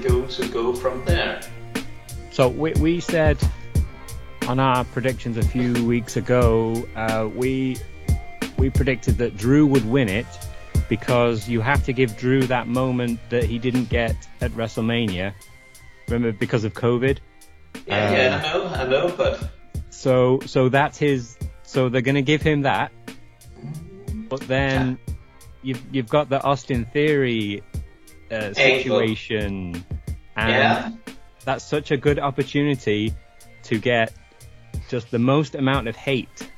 they going to go from there? So we, we said on our predictions a few weeks ago, uh, we we predicted that Drew would win it because you have to give Drew that moment that he didn't get at WrestleMania. Remember, because of COVID. Yeah, um, yeah, I know, I know, but so so that's his. So they're going to give him that, but then yeah. you've you've got the Austin Theory uh, situation, and yeah. that's such a good opportunity to get just the most amount of hate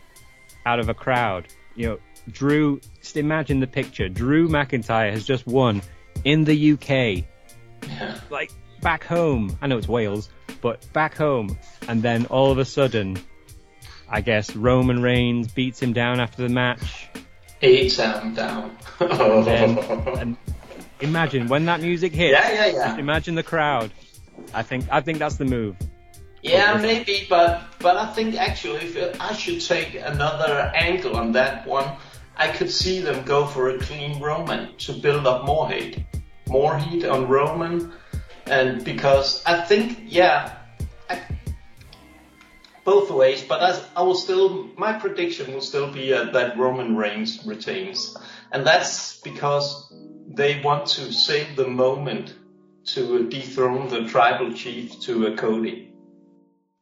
out of a crowd. You know, Drew, just imagine the picture. Drew McIntyre has just won in the UK. Yeah. Like, back home. I know it's Wales, but back home. And then all of a sudden, I guess Roman Reigns beats him down after the match. Beats him down. and then, and imagine when that music hits. Yeah, yeah, yeah. imagine the crowd. I think I think that's the move. Yeah, maybe, but but I think actually if I should take another angle on that one, I could see them go for a clean Roman to build up more hate, more heat on Roman, and because I think yeah, I, both ways. But I, I will still my prediction will still be uh, that Roman Reigns retains, and that's because they want to save the moment to dethrone the tribal chief to a Cody.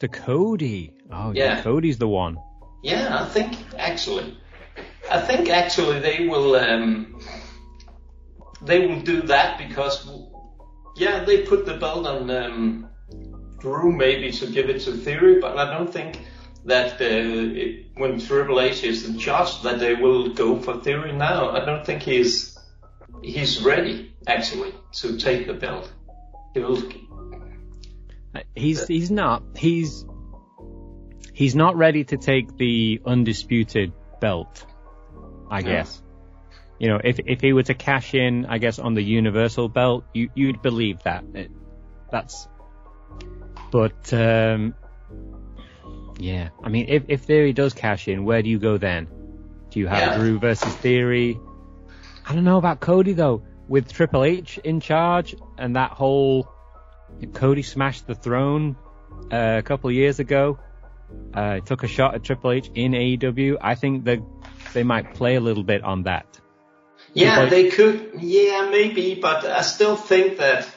To Cody. Oh yeah. yeah, Cody's the one. Yeah, I think actually, I think actually they will um, they will do that because yeah they put the belt on um, Drew maybe to give it to Theory, but I don't think that uh, it, when Triple H is in charge that they will go for Theory now. I don't think he's he's ready actually to take the belt. He'll He's he's not he's he's not ready to take the undisputed belt. I guess. You know, if if he were to cash in, I guess on the Universal belt, you you'd believe that. It, that's. But um, yeah, I mean, if if Theory does cash in, where do you go then? Do you have yeah. Drew versus Theory? I don't know about Cody though. With Triple H in charge and that whole Cody smashed the throne uh, a couple of years ago. Uh, took a shot at Triple H in AEW. I think that they might play a little bit on that. Yeah, they could. Yeah, maybe, but I still think that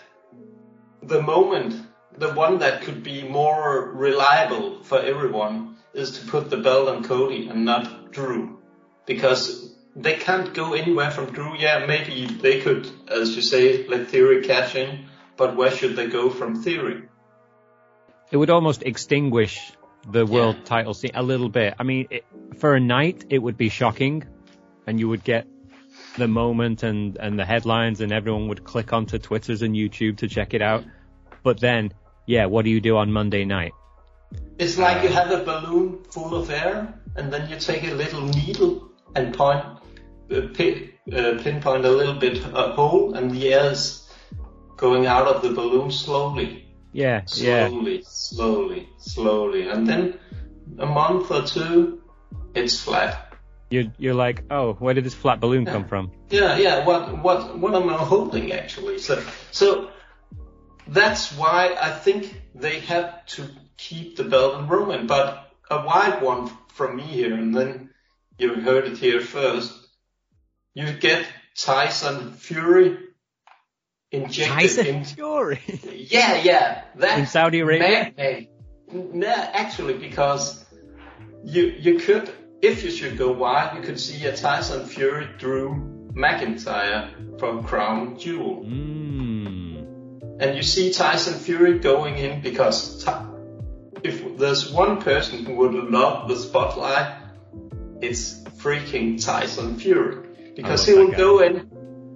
the moment, the one that could be more reliable for everyone, is to put the belt on Cody and not Drew, because they can't go anywhere from Drew. Yeah, maybe they could, as you say, let Theory cash in, but where should they go from Theory? It would almost extinguish the world yeah. title scene a little bit. I mean, it, for a night, it would be shocking, and you would get the moment and, and the headlines, and everyone would click onto Twitters and YouTube to check it out. But then, yeah, what do you do on Monday night? It's like you have a balloon full of air, and then you take a little needle and point, Uh, uh, pinpoint a little bit a hole, and the air is going out of the balloon slowly. Yeah, slowly, yeah. slowly, slowly, and then a month or two, it's flat. You're you're like, oh, where did this flat balloon yeah. come from? Yeah, yeah. What what what am I holding actually? So so that's why I think they have to keep the belt and Roman, but a wide one from me here, and then you heard it here first. You get Tyson Fury injected Tyson in, Fury. yeah, yeah, that in Saudi Arabia. No, actually, because you you could, if you should go wide, you could see a Tyson Fury Drew McIntyre from Crown Jewel. Mm. And you see Tyson Fury going in because if there's one person who would love the spotlight, it's freaking Tyson Fury. Because he will go in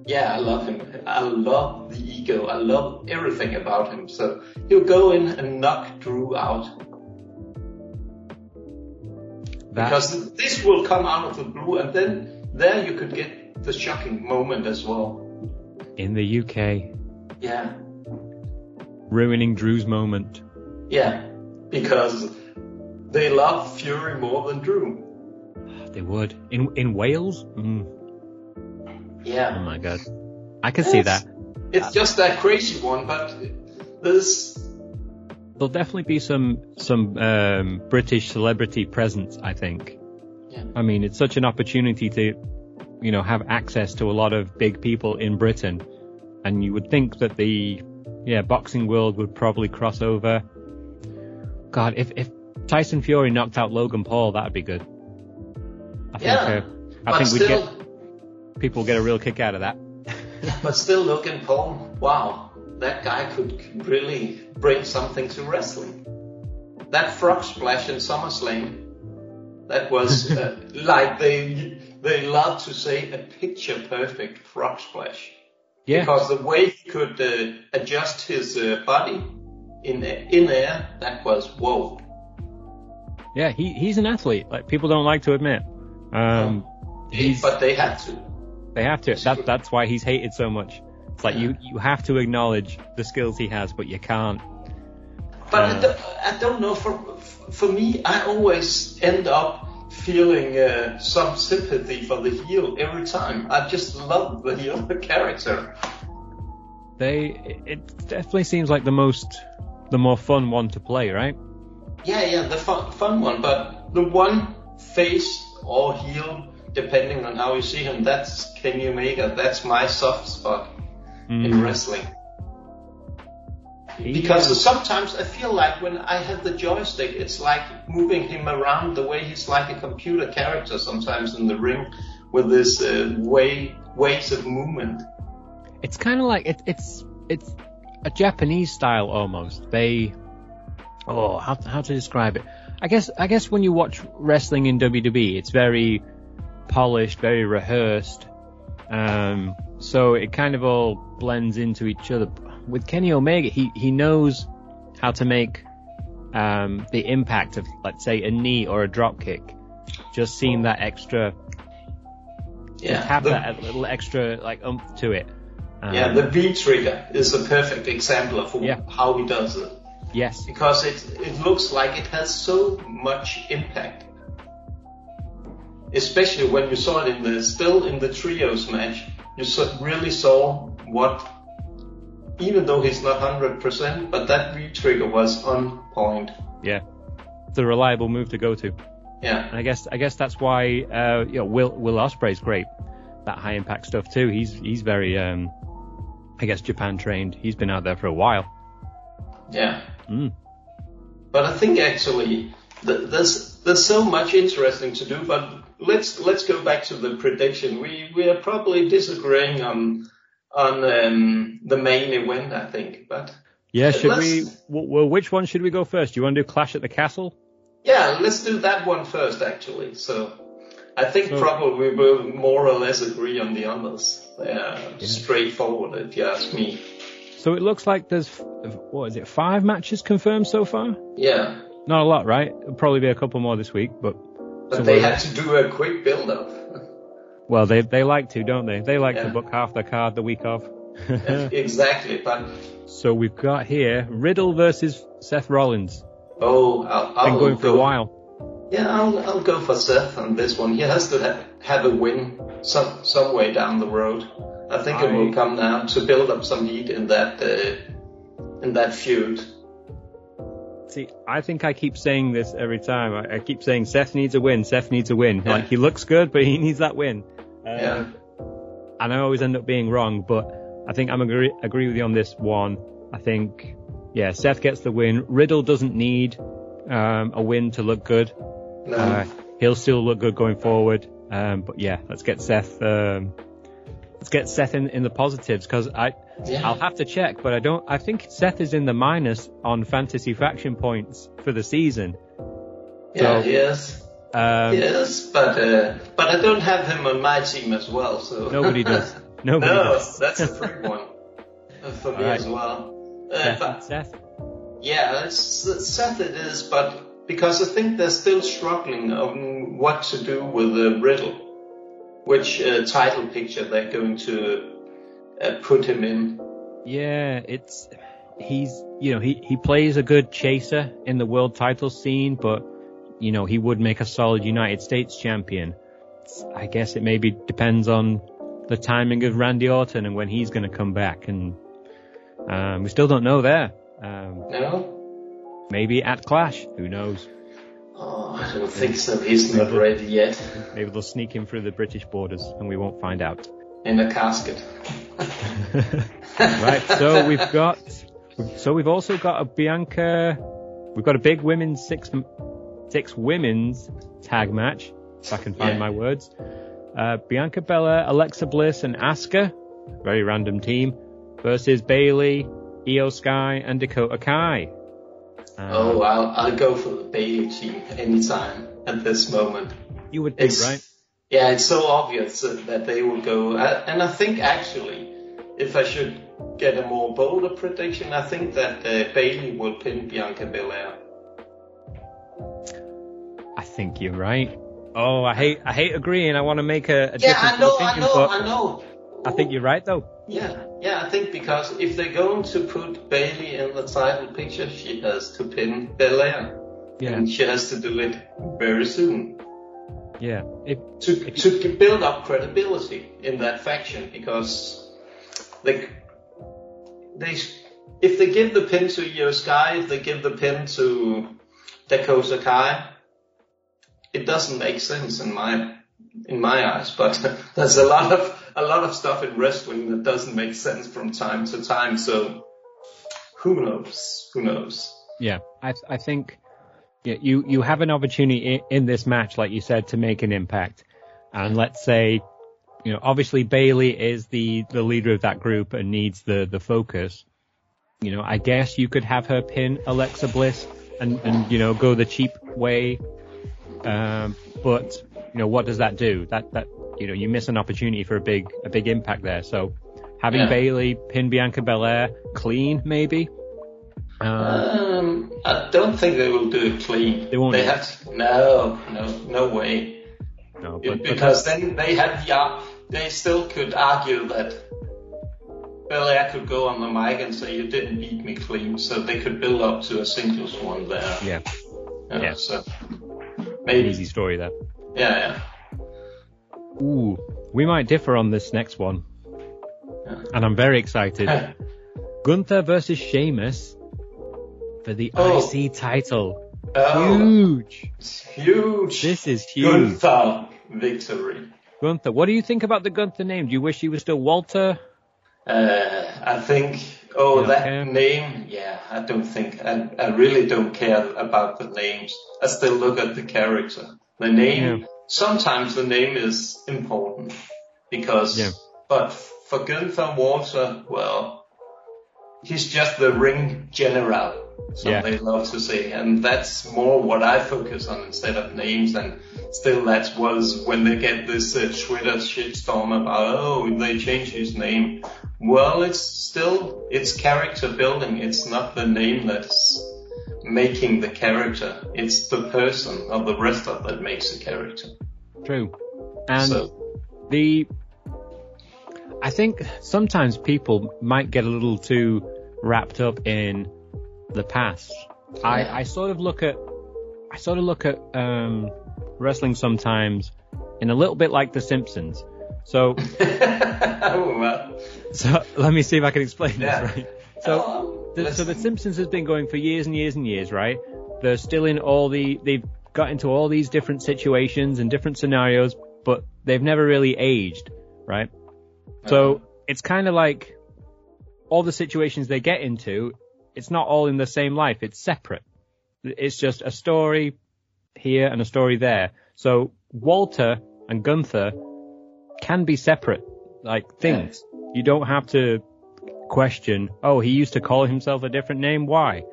yeah, I love him. I love the ego. I love everything about him. So he'll go in and knock Drew out. That... Because this will come out of the blue, and then there you could get the shocking moment as well. In the UK. Yeah. Ruining Drew's moment. Yeah, because they love Fury more than Drew. They would in in Wales. Mm. Yeah. Oh my god. I can see that. It's just that crazy one, but there's There'll definitely be some some um, British celebrity presence. I think. Yeah. I mean, it's such an opportunity to, you know, have access to a lot of big people in Britain, and you would think that the, yeah, boxing world would probably cross over. God, if if Tyson Fury knocked out Logan Paul, that'd be good. I think. Yeah, Uh, I but think we'd still, get people get a real kick out of that. but still, Logan Paul, wow, that guy could really bring something to wrestling. That frog splash in SummerSlam, that was uh, like they they love to say a picture perfect frog splash. Yeah. Because the way he could uh, adjust his uh, body in in air, that was whoa. Yeah, he he's an athlete. Like people don't like to admit. Um, but they had to. They have to. That that's why he's hated so much. It's like you you have to acknowledge the skills he has, but you can't. But Uh, I, don't, I don't know. For for me, I always end up feeling uh, some sympathy for the heel every time. I just love the heel character. They it- it definitely seems like the most the more fun one to play, right? Yeah, yeah, the fun, fun one. But the one face or heel, depending on how you see him, that's Kenny Omega. That's my soft spot in wrestling. He- Because sometimes I feel like when I have the joystick, it's like moving him around the way he's like a computer character sometimes in the ring with this uh, way ways of movement. it's kind of like it, it's it's a Japanese style almost. They oh how how to describe it? I guess I guess when you watch wrestling in WWE, it's very polished, very rehearsed. Um, so it kind of all blends into each other. With Kenny Omega, he he knows how to make um, the impact of let's say a knee or a drop kick just seem that extra Yeah, have the, that little extra like umph to it. Um, yeah, the V trigger is a perfect example of who, Yeah. how he does it yes. because it it looks like it has so much impact. Especially when you saw it in the still in the trios match, you really saw what even though he's not 100%, but that V trigger was on point. Yeah, it's a reliable move to go to. Yeah. And I guess I guess that's why uh, you know Will Will Ospreay's great. That high impact stuff too. He's he's very um, I guess Japan trained. He's been out there for a while. Yeah. Mm. But I think actually th- there's there's so much interesting to do. But let's let's go back to the prediction. We we are probably disagreeing on on um, the main event. I think, but Yeah, should Let's- we? Well, which one should we go first? Do you want to do Clash at the Castle? yeah, let's do that one first. Actually, so I think So- probably we will more or less agree on the others. They are straightforward, if you ask me. So it looks like there's what is it? Five matches confirmed so far. Yeah, Not a lot, right? It'll probably be a couple more this week, but but So they we're- had to do a quick build-up. well, they they like to, don't they? They like to book half the card the week of. exactly, but so we've got here Riddle versus Seth Rollins. oh, I'll, I'll Been going for go a while. Yeah, I'll, I'll go for Seth on this one. He has to ha- have a win some some way down the road. I think it will come now to build up some heat in that uh, in that feud. See, I think I keep saying this every time. I, I keep saying Seth needs a win. Seth needs a win. Yeah. Like he looks good, but he needs that win. Um, Yeah. And I always end up being wrong, but I think I'm agree agree with you on this one. I think, yeah, Seth gets the win. Riddle doesn't need um, a win to look good. No, Uh, he'll still look good going forward. Um, but yeah, let's get Seth. Um, let's get Seth in, in the positives because I yeah. I'll have to check, but I don't. I think Seth is in the minus on fantasy faction points for the season. yeah, so- yes, Um, yes, but uh, but I don't have him on my team as well. So Nobody does. Nobody no, does. that's a free one for me right. as well. Uh, Seth, Seth. Yeah, it's, Seth it is, but because I think they're still struggling on what to do with the riddle, which uh, title picture they're going to uh, put him in. Yeah, it's he's you know he he plays a good chaser in the world title scene, but you know he would make a solid United States champion. It's- I guess it maybe depends on the timing of Randy Orton and when he's going to come back, and um, we still don't know there. Um, No? maybe at Clash, who knows? Oh, I don't think so. He's not ready yet. Maybe they'll sneak him through the British borders and we won't find out. In a casket. right, so we've got, so we've also got a Bianca, we've got a big women's six, six women's tag match, if I can find Yeah. my words. Uh, Bianca Belair, Alexa Bliss and Asuka, very random team, versus Bayley, Iyo Sky and Dakota Kai. Um, Oh, I'll, I'll go for the Bayley team anytime at this moment. you would think, right? Yeah, it's so obvious that they will go. Uh, and I think actually, if I should get a more bolder prediction, I think that uh, Bayley will pin Bianca Belair. I think you're right. Oh, I hate, I hate agreeing. I want to make a, a Yeah, I know, I know, I know. I think you're right though. Yeah, yeah, I think because if they're going to put Bayley in the title picture, she has to pin Belair. Yeah, And she has to do it very soon. Yeah. If, to to build up credibility in that faction because they they if they give the pin to Iyo Sky, if they give the pin to Dakota Kai, it doesn't make sense in my in my eyes. But there's a lot of a lot of stuff in wrestling that doesn't make sense from time to time. So who knows? Who knows? Yeah, I I think yeah, you you have an opportunity in, in this match, like you said, to make an impact. And let's say, you know, obviously Bayley is the the leader of that group and needs the the focus. You know, I guess you could have her pin Alexa Bliss and and you know go the cheap way. Um, but you know, what does that do? That that you know, you miss an opportunity for a big a big impact there. So having Yeah. Bayley pin Bianca Belair clean, maybe. Um, Um, I don't think they will do it clean. They won't. They have to, no, no, no way. no, but, but because then they had the they still could argue that Belair could go on the mic and say you didn't beat me clean, so they could build up to a singles one there. yeah, Yeah, yeah. So maybe. easy story there. Yeah, yeah. Ooh, we might differ on this next one, Yeah. and I'm very excited. Gunther versus Sheamus for the Oh. IC title. Oh, Huge. it's huge. This is huge. Gunther victory. Gunther, what do you think about the Gunther name? Do you wish he was still Walter? Uh, I think. Oh, that care? name. Yeah, I don't think. I, I really don't care about the names. I still look at the character. The name. Yeah. Sometimes the name is important because. Yeah. But for Gunther Walter, well, he's just the ring general. So Yeah. they love to say, and that's more what I focus on instead of names. And still, that was when they get this uh, Twitter shitstorm about, oh, they changed his name. Well, it's still it's character building. It's not the name that's making the character. It's the person or the rest wrestler that makes the character. True. And so the, I think sometimes people might get a little too wrapped up in the past. I, Yeah. I sort of look at, I sort of look at, um, wrestling sometimes in a little bit like The Simpsons. So, oh well. so let me see if I can explain Yeah. this right. So, Oh, the, so the. Simpsons has been going for years and years and years, right? They're still in all the, they've got into all these different situations and different scenarios, but they've never really aged, right? So it's kind of like all the situations they get into, it's not all in the same life. It's separate. It's just a story here and a story there. So Walter and Gunther can be separate, like things. You don't have to question, oh, he used to call himself a different name. Why?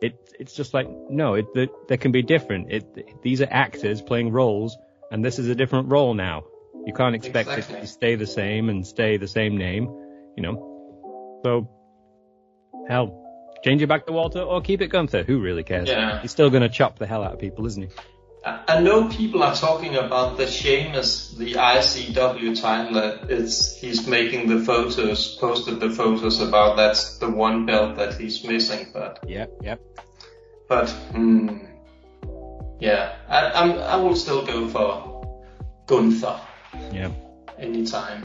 It, it's just like, no, it, they, they can be different. It, these are actors playing roles and this is a different role now. You can't expect Exactly. it to stay the same and stay the same name, you know. So, hell, change it back to Walter or keep it Gunther. Who really cares? Yeah. He's still gonna chop the hell out of people, isn't he? I know people are talking about the Sheamus, the ICW title. that It's he's making the photos, posted the photos about that's the one belt that he's missing. But yeah, yeah. but hmm, yeah, I, I'm I will still go for Gunther Yeah. anytime.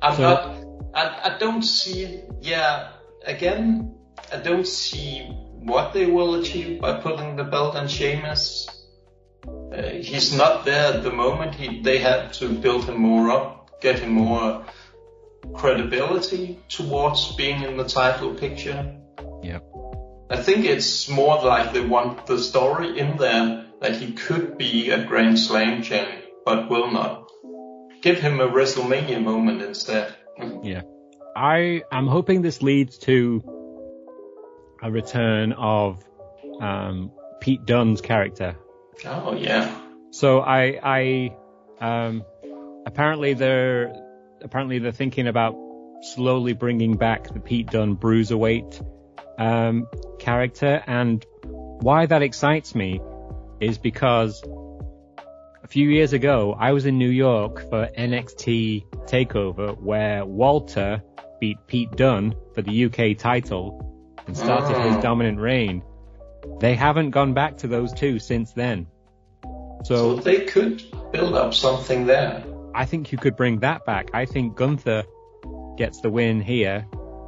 I'm So- not. I, I don't see. Yeah, again, I don't see what they will achieve by putting the belt on Sheamus. Uh, he's not there at the moment. He, they have to build him more up, get him more credibility towards being in the title picture. Yeah. I think it's more like they want the story in there that he could be a Grand Slam champ, but will not. Give him a WrestleMania moment instead. Yeah. I am hoping this leads to a return of um, Pete Dunne's character. Oh yeah. So I, I, um, apparently they're apparently they're thinking about slowly bringing back the Pete Dunne bruiserweight um, character, and why that excites me is because a few years ago I was in New York for NXT Takeover, where Walter beat Pete Dunne for the UK title and started Oh. his dominant reign. They haven't gone back to those two since then. So So they could build up something there. I think you could bring that back. I think Gunther gets the win here,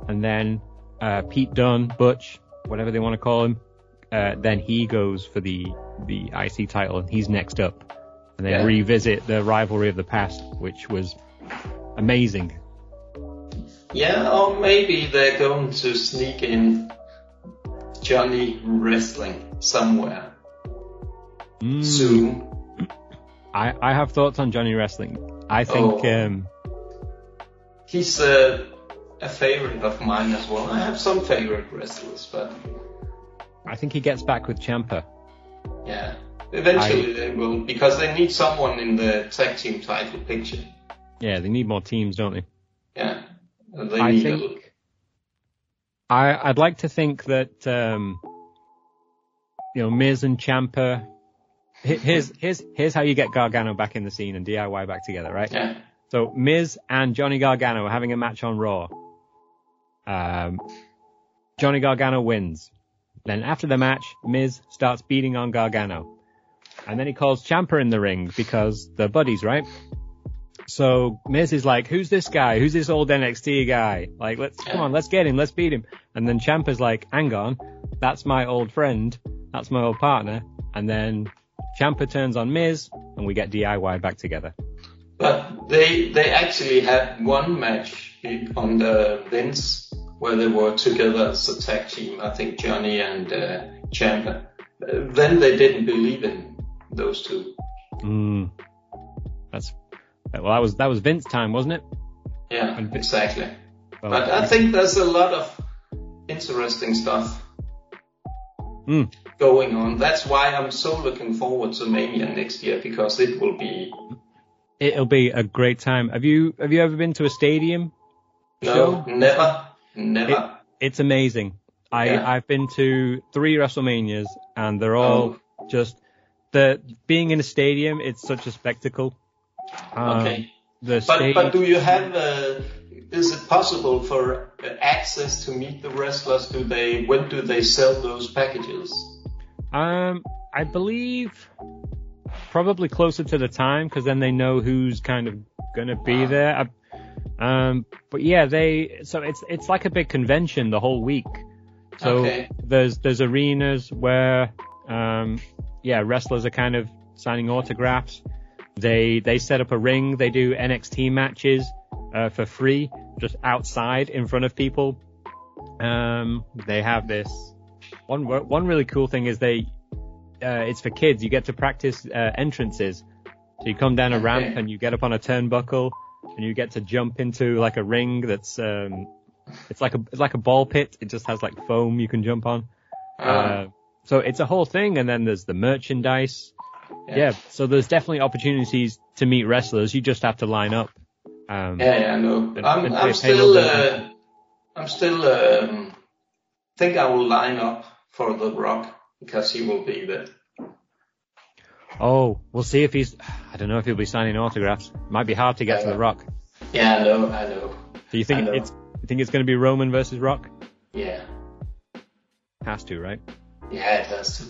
and then uh, Pete Dunne, Butch, whatever they want to call him, uh, then he goes for the the IC title, and he's next up, and then Yeah. revisit the rivalry of the past, which was amazing. Yeah, or maybe they're going to sneak in Johnny wrestling somewhere Mm. soon. I I have thoughts on Johnny wrestling. I think Oh. um, He's uh, a favorite of mine as well. I have some favorite wrestlers, but I think he gets back with Ciampa. yeah, eventually they will because they need someone in the tag team title picture. Yeah, they need more teams, don't they? Yeah, they I need think I, I'd like to think that um, you know Miz and Ciampa. Here's here's here's how you get Gargano back in the scene and DIY back together, right? Yeah, So Miz and Johnny Gargano are having a match on Raw. Um, Johnny Gargano wins. Then after the match, Miz starts beating on Gargano. And then he calls Ciampa in the ring because they're buddies, right? So Miz is like, who's this guy? Who's this old NXT guy? Like, let's, come on, let's get him, let's beat him. And then Ciampa's like, hang on, that's my old friend, that's my old partner. And then Champa turns on Miz and we get DIY back together. but they they actually had one match on the Vince where they were together as a tag team. I think Johnny and uh, Ciampa. Uh, then they didn't believe in those two. Mm. That's well, that was that was Vince time, wasn't it? Yeah, And- exactly. Well, But I think there's a lot of interesting stuff Mm. going on. That's why I'm so looking forward to Mania next year because it will be it'll be a great time. Have you have you ever been to a stadium? no, Show? never, never. It's amazing. I Yeah. I've been to three WrestleManias and they're all just the being in a stadium. It's such a spectacle. Um, okay. The But stage. but do you have? Uh, is it possible for access to meet the wrestlers? Do they? When do they sell those packages? Um, I believe probably closer to the time because then they know who's kind of gonna be Wow. there. I, um, but yeah, they so it's it's like a big convention the whole week. So Okay. there's there's arenas where um, yeah wrestlers are kind of signing autographs. They they set up a ring. They do NXT matches uh, for free, just outside in front of people. Um, they have this one one really cool thing is they uh, it's for kids. You get to practice uh, entrances. So you come down a ramp and you get up on a turnbuckle and you get to jump into like a ring that's um, it's like a it's like a ball pit. It just has like foam you can jump on. Uh, Uh, so it's a whole thing, and then there's the merchandise. Yeah. so there's definitely opportunities to meet wrestlers. You just have to line up. Um, Yeah, yeah, I know. And- I'm, and I'm still, uh, I'm still, um, think I will line up for The Rock because he will be there. Oh, we'll see if he's. I don't know if he'll be signing autographs. Might be hard to get to the Rock. Yeah, I know, I know. Do you think it's? You think it's going to be Roman versus Rock? Yeah, Has to, right? Yeah, it has to.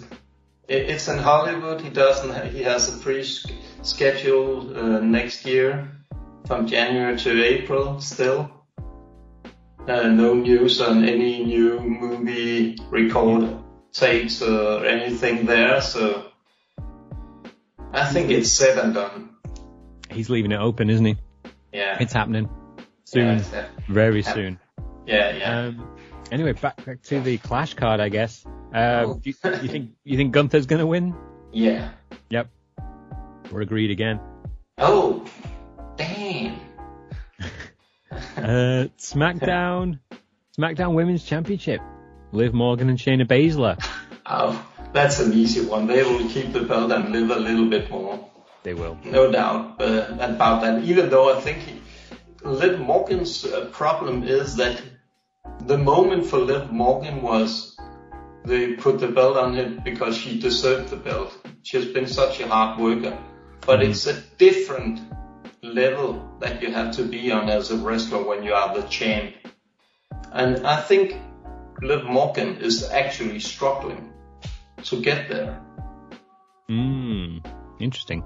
It's in Hollywood. He doesn't. He has a pre-schedule uh, next year, from January to April still. Uh, no news on any new movie record takes or anything there, so I think it's said and done. He's leaving it open, isn't he? Yeah. It's happening soon, Yeah, very soon. yeah, yeah. Um, anyway, back back to the Clash card, I guess. Uh, Oh. do you, you think you think Gunther's gonna win? yeah. Yep, we're agreed again. Oh, damn. Uh, SmackDown, SmackDown Women's Championship, Liv Morgan and Shayna Baszler. Oh, that's an easy one. They will keep the belt and Liv a little bit more. They will. No doubt uh, about that. Even though I think he, Liv Morgan's uh, problem is that the moment for Liv Morgan was they put the belt on him because she deserved the belt. She has been such a hard worker. But it's a different level that you have to be on as a wrestler when you are the champ. And I think Liv Morgan is actually struggling to get there. Hmm. Interesting.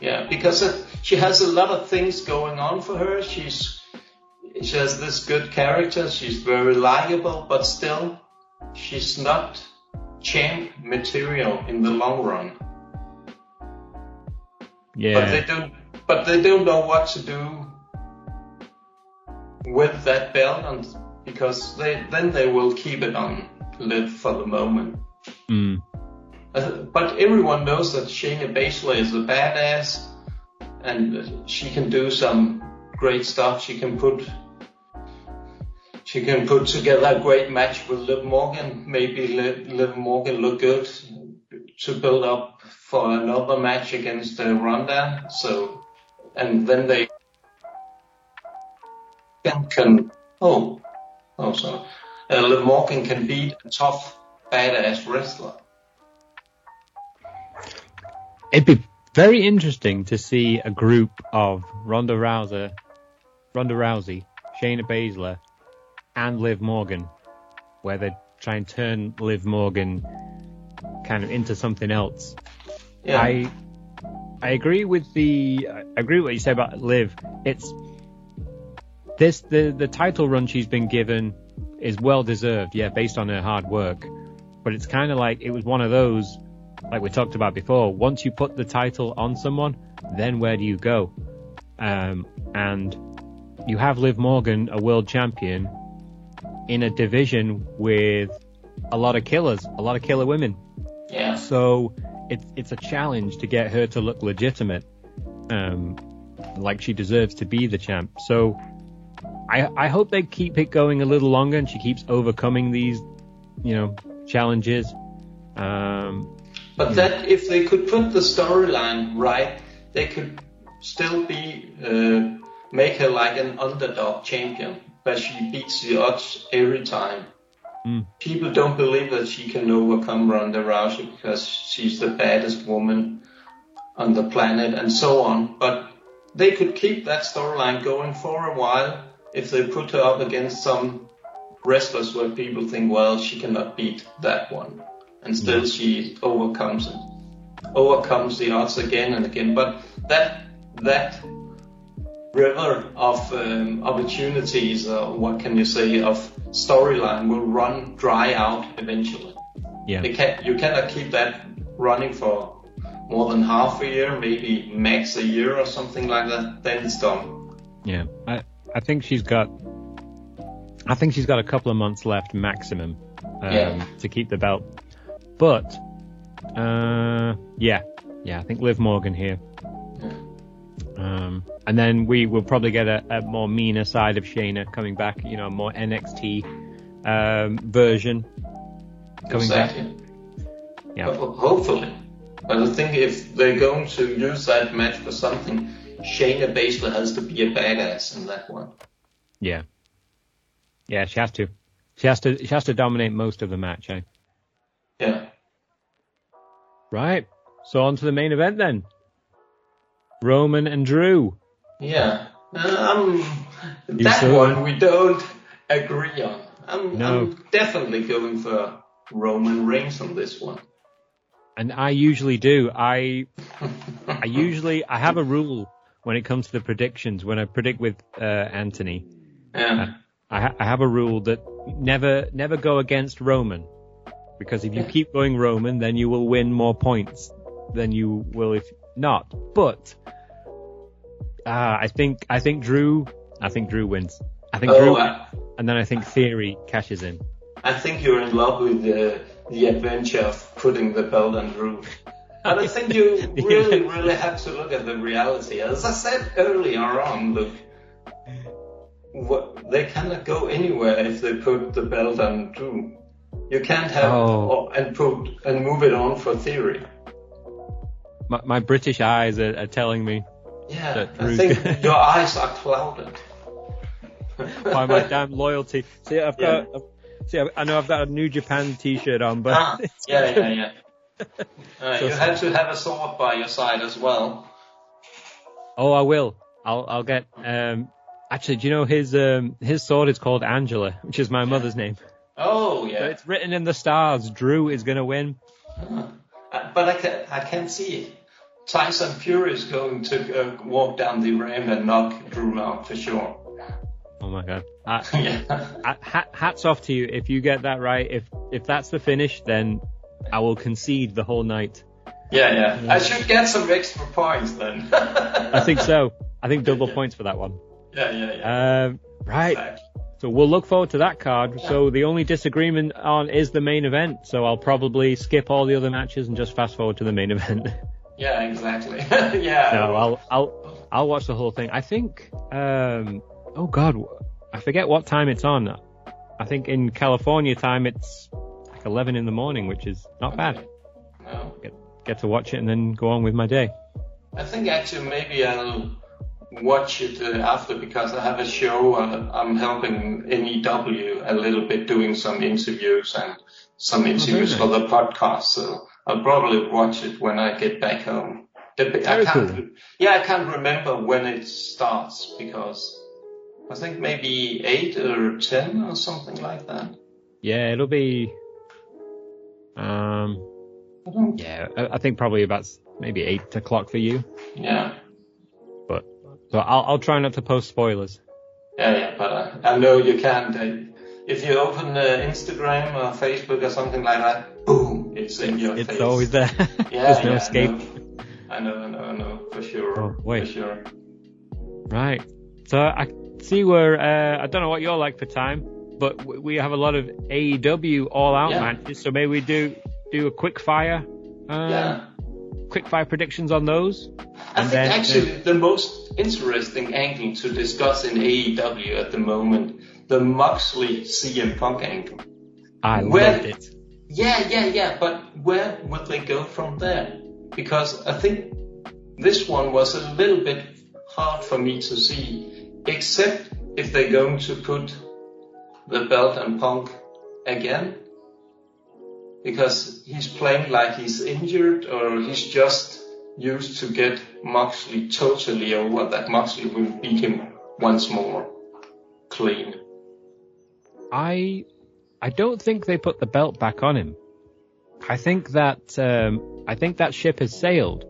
Yeah, because she has a lot of things going on for her. She's she has this good character. She's very likable, but still, she's not champ material in the long run. Yeah. But they don't. But they don't know what to do with that belt, and because they then they will keep it on Liv for the moment. Hmm. Uh, but everyone knows that Shayna Baszler is a badass, and she can do some great stuff. She can put she can put together a great match with Liv Morgan. Maybe Liv, Morgan look good to build up for another match against uh, Ronda. So, and then they can oh oh sorry, uh, Liv Morgan can beat a tough badass wrestler. It'd be very interesting to see a group of Ronda Rousey, Ronda Rousey, Shayna Baszler, and Liv Morgan, where they try and turn Liv Morgan kind of into something else. Yeah. I I agree with the I agree with what you say about Liv. It's this the the title run she's been given is well deserved, yeah, based on her hard work. But it's kind of like it was one of those, like we talked about before. Once you put the title on someone, then where do you go? Um, and you have Liv Morgan, a world champion, in a division with a lot of killers, a lot of killer women. yeah. So it's it's a challenge to get her to look legitimate, um, like she deserves to be the champ. So I I hope they keep it going a little longer and she keeps overcoming these, you know, challenges. Um, But that if they could put the storyline right, they could still be uh, make her like an underdog champion, but she beats the odds every time. Mm. People don't believe that she can overcome Ronda Rousey because she's the baddest woman on the planet and so on. But they could keep that storyline going for a while if they put her up against some wrestlers where people think, well, she cannot beat that one, and still she overcomes it, overcomes the odds again and again. But that that river of um, opportunities, uh, what can you say, of storyline will run dry out eventually. yeah, You can you cannot keep that running for more than half a year, maybe max a year or something like that. Then it's done. yeah. I I think she's got. I think she's got a couple of months left maximum um, Yeah. to keep the belt. But uh, yeah, yeah. I think Liv Morgan here. Um, and then we will probably get a, a more meaner side of Shayna coming back, you know, a more NXT um, version coming exactly. back. Yeah. Ho- Hopefully. But I think if they're going to use that match for something, Shayna Baszler has to be a badass in that one. Yeah. Yeah, she has to. She has to. She has to dominate most of the match. Eh? Yeah. Right. So on to the main event then. Roman and Drew. Yeah. Um, You that saw one we don't agree on. I'm, No. I'm definitely going for Roman Reigns on this one. And I usually do. I I usually I have a rule when it comes to the predictions, when I predict with uh, Anthony, Yeah. I, ha- I have a rule that never never go against Roman, because if you keep going Roman, then you will win more points than you will if not. But uh, I think I think Drew I think Drew wins. I think Drew, Oh, I, and then I think Theory cashes in. I think you're in love with the the adventure of putting the belt on Drew. But I think you really, really have to look at the reality. As I said earlier on, look, what, they cannot go anywhere if they put the belt on Drew. You can't have Oh. or, and put and move it on for theory. My, my British eyes are, are telling me Yeah, That I think your eyes are clouded. by my damn loyalty. See, I've got. See, I- know I've got a New Japan T-shirt on, but Ah, yeah, yeah, yeah. Uh, So you have to have a sword by your side as well. oh, I will. I'll I'll get. Um, actually, do you know his um his sword is called Angela, which is my mother's name. Oh So yeah, it's written in the stars. Drew is gonna win. Uh, but I can I can't see it. Tyson Fury is going to uh, walk down the ramp and knock Drew out for sure. Oh my god. Uh, yeah, ha- hats off to you if you get that right. If if that's the finish, then I will concede the whole night. yeah, yeah. I should get some extra points then. I think so. I think double points for that one. Yeah, yeah, yeah. Um, right. Exactly. So we'll look forward to that card. So the only disagreement on is the main event. So I'll probably skip all the other matches and just fast forward to the main event. Yeah, exactly. yeah. no, I'll I'll I'll watch the whole thing. I think um oh god, I forget what time it's on. I think in California time it's like 11 in the morning, which is not bad. No. Get get to watch it and then go on with my day. I think actually maybe I'll watch it uh, after because I have a show. Uh, I'm helping NEW a little bit doing some interviews and some interviews for the podcast. So I'll probably watch it when I get back home. The- I can't, cool. Yeah, I can't remember when it starts because I think maybe eight or ten or something like that. Yeah, it'll be um I don't. yeah, I, I think probably about maybe 8 o'clock for you. Yeah. But so I'll I'll try not to post spoilers. Yeah, yeah, but uh, I know you can't. Uh, if you open uh, Instagram or Facebook or something like that, it's in your It's face. always there. yeah, There's no yeah, escape. I know, I know, I know, for sure. Oh, wait. For sure. Right. So I see we're, uh, I don't know what you're like for time, but we have a lot of AEW all out Yeah. matches. So maybe we do, do a quick fire, um, Yeah. quick fire predictions on those. I And think then- actually the most interesting angle to discuss in AEW at the moment, the Moxley CM Punk angle. I loved it. Yeah, yeah, yeah, but where would they go from there? Because I think this one was a little bit hard for me to see, except if they're going to put the belt and Punk again. Because he's playing like he's injured or he's just used to get Moxley totally over that Moxley will beat him once more. Clean. I, I don't think they put the belt back on him. I think that, um, I think that ship has sailed.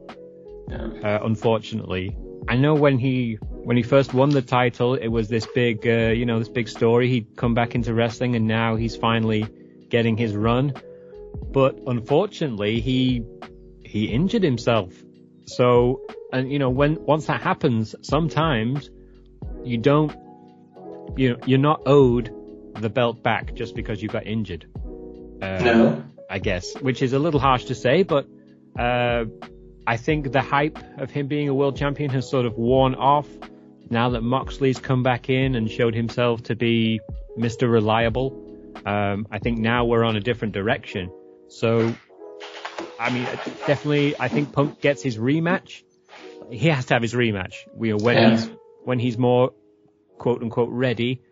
Uh, unfortunately. I know when he when he first won the title, it was this big, uh, you know, this big story. He'd come back into wrestling, and now he's finally getting his run. But unfortunately, he he injured himself. So, and you know, when once that happens, sometimes you don't, you know, you're not owed the belt back just because you got injured. Uh, No? I guess, which is a little harsh to say, but uh, I think the hype of him being a world champion has sort of worn off now that Moxley's come back in and showed himself to be Mr. Reliable. Um, I think now we're on a different direction. So, I mean, definitely, I think Punk gets his rematch. He has to have his rematch. We are when Yeah. he's when he's more quote unquote ready,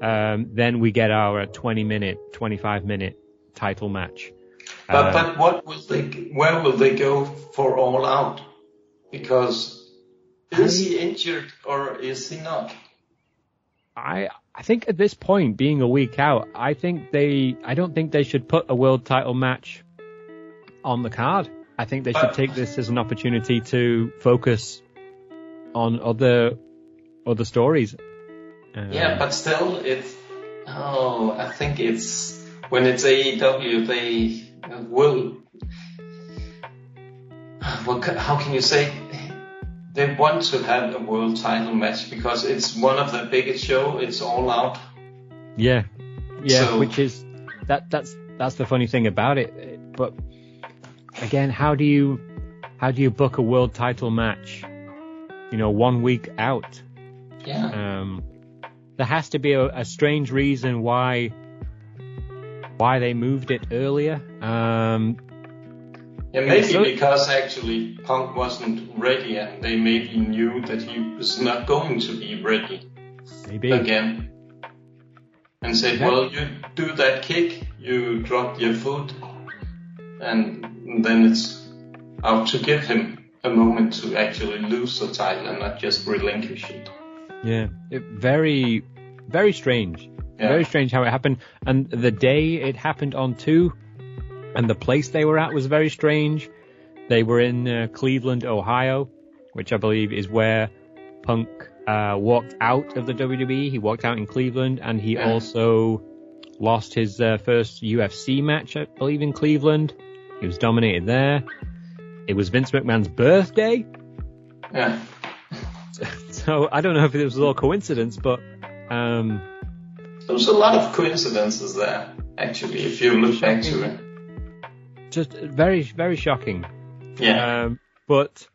um, then we get our 20 minute, 25 minute title match. But Uh, but what will they? Where will they go for all out? Because is he injured or is he not? I I think at this point, being a week out, I think they I don't think they should put a world title match on the card. I think they should take this as an opportunity to focus on other other stories. Uh, Yeah, but still, it's. Oh, I think it's when it's AEW, they will. Well, How can you say? They want to have a world title match because it's one of the biggest show. It's all out. yeah, yeah. So- which is that that's that's the funny thing about it. But again, how do you how do you book a world title match? You know, one week out. Yeah. Um, there has to be a, a strange reason why why they moved it earlier. Um, Yeah, maybe so- because actually Punk wasn't ready and they maybe knew that he was not going to be ready maybe. again. And said, well, you do that kick, you drop your foot, and then it's out to give him a moment to actually lose the title and not just relinquish it. Yeah, it, very, very strange. Yeah. Very strange how it happened. And the day it happened on too, and the place they were at was very strange. They were in uh, Cleveland, Ohio, which I believe is where Punk uh, walked out of the WWE. He walked out in Cleveland, and he Yeah. also lost his uh, first UFC match, I believe, in Cleveland. He was dominated there. It was Vince McMahon's birthday. Yeah. So I don't know if it was all coincidence, but um, There's a lot of coincidences there, actually, if you look back to it. just very, very shocking. Yeah. Um, but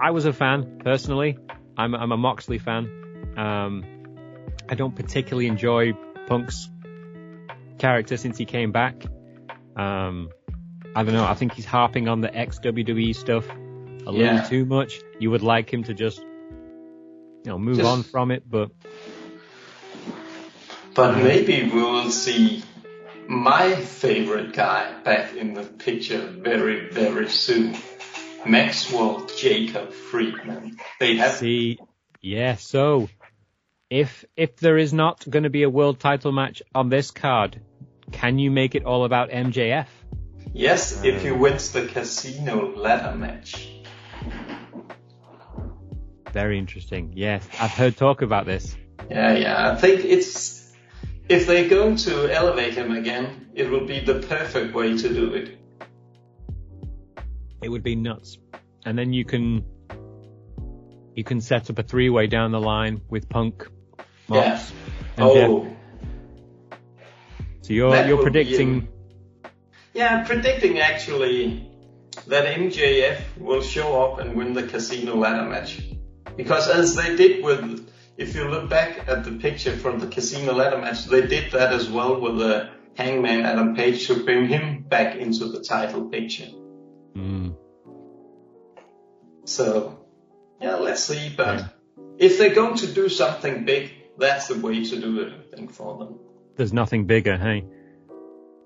I was a fan personally. I'm, I'm a Moxley fan. Um, I don't particularly enjoy Punk's character since he came back. Um, I don't know. I think he's harping on the ex WWE stuff a little too much. You would like him to just, you know, move Just- on from it, but But maybe we will see my favorite guy back in the picture very, very soon. Maxwell Jacob Friedman. They have See, yeah. So, if if there is not going to be a world title match on this card, can you make it all about MJF? yes, if he uh. wins the casino ladder match. Very interesting. Yes, I've heard talk about this. Yeah, yeah. I think it's if they're going to elevate him again, it will be the perfect way to do it. It would be nuts. And then you can you can set up a three way down the line with Punk, Mox, and oh. Jeff. Oh, So you're that you're predicting yeah. I'm predicting actually that MJF will show up and win the casino ladder match. Because as they did with, if you look back at the picture from the casino ladder match, they did that as well with the Hangman Adam Page to bring him back into the title picture. mm, So, yeah, let's see. But if they're going to do something big, that's the way to do it, I think, for them. there's nothing bigger, hey.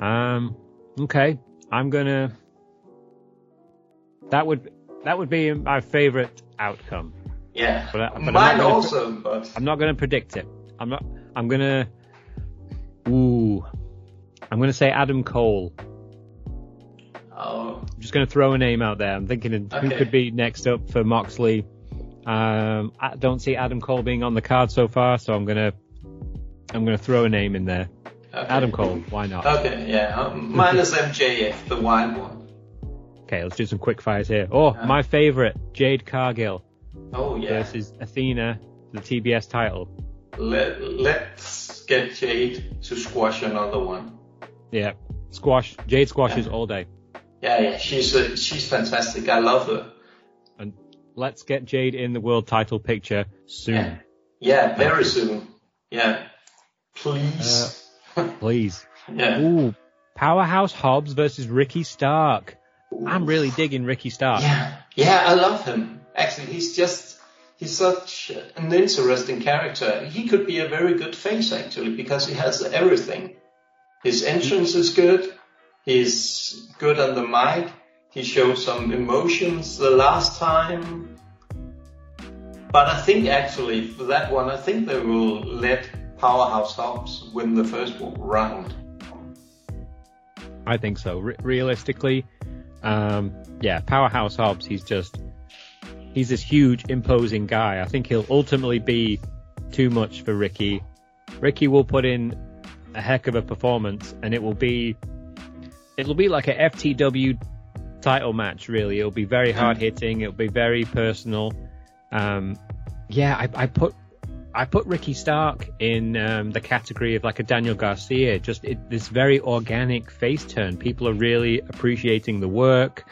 Um okay. I'm gonna that would that would be my favorite outcome. Yeah, But I- but I'm not mine gonna also, but I'm not gonna predict it. I'm not I'm gonna Ooh. I'm gonna say Adam Cole. oh, I'm just going to throw a name out there. I'm thinking of who could be next up for Moxley. Um, I don't see Adam Cole being on the card so far, so I'm gonna I'm gonna throw a name in there. okay. Adam Cole, why not? Okay, yeah, um, mine is MJF, the wild one. Okay, let's do some quick fires here. Oh, Yeah. my favorite, Jade Cargill Oh yeah. versus Athena, the TBS title. Let let's get Jade to squash another one. Yeah, squash. Jade squashes Yeah. all day. Yeah, yeah, she's uh, she's fantastic. I love her. And let's get Jade in the world title picture soon, Yeah, yeah, very soon. Yeah, please. please. yeah. Ooh, Powerhouse Hobbs versus Ricky Stark. I'm really digging Ricky Stark. Yeah, yeah, I love him. Actually, he's just he's such an interesting character. He could be a very good face actually because he has everything. His entrance is good. He's good on the mic. He showed some emotions the last time. But I think actually for that one, I think they will let Powerhouse Hobbs win the first round. I think so. Re- realistically, um, yeah, Powerhouse Hobbs, he's just he's this huge, imposing guy. I think he'll ultimately be too much for Ricky. Ricky will put in a heck of a performance, and it will be it'll be like a FTW title match. Really, it'll be very hard hitting. It'll be very personal. Um, yeah, I, I put I put Ricky Stark in um, the category of like a Daniel Garcia. Just it, this very organic face turn. People are really appreciating the work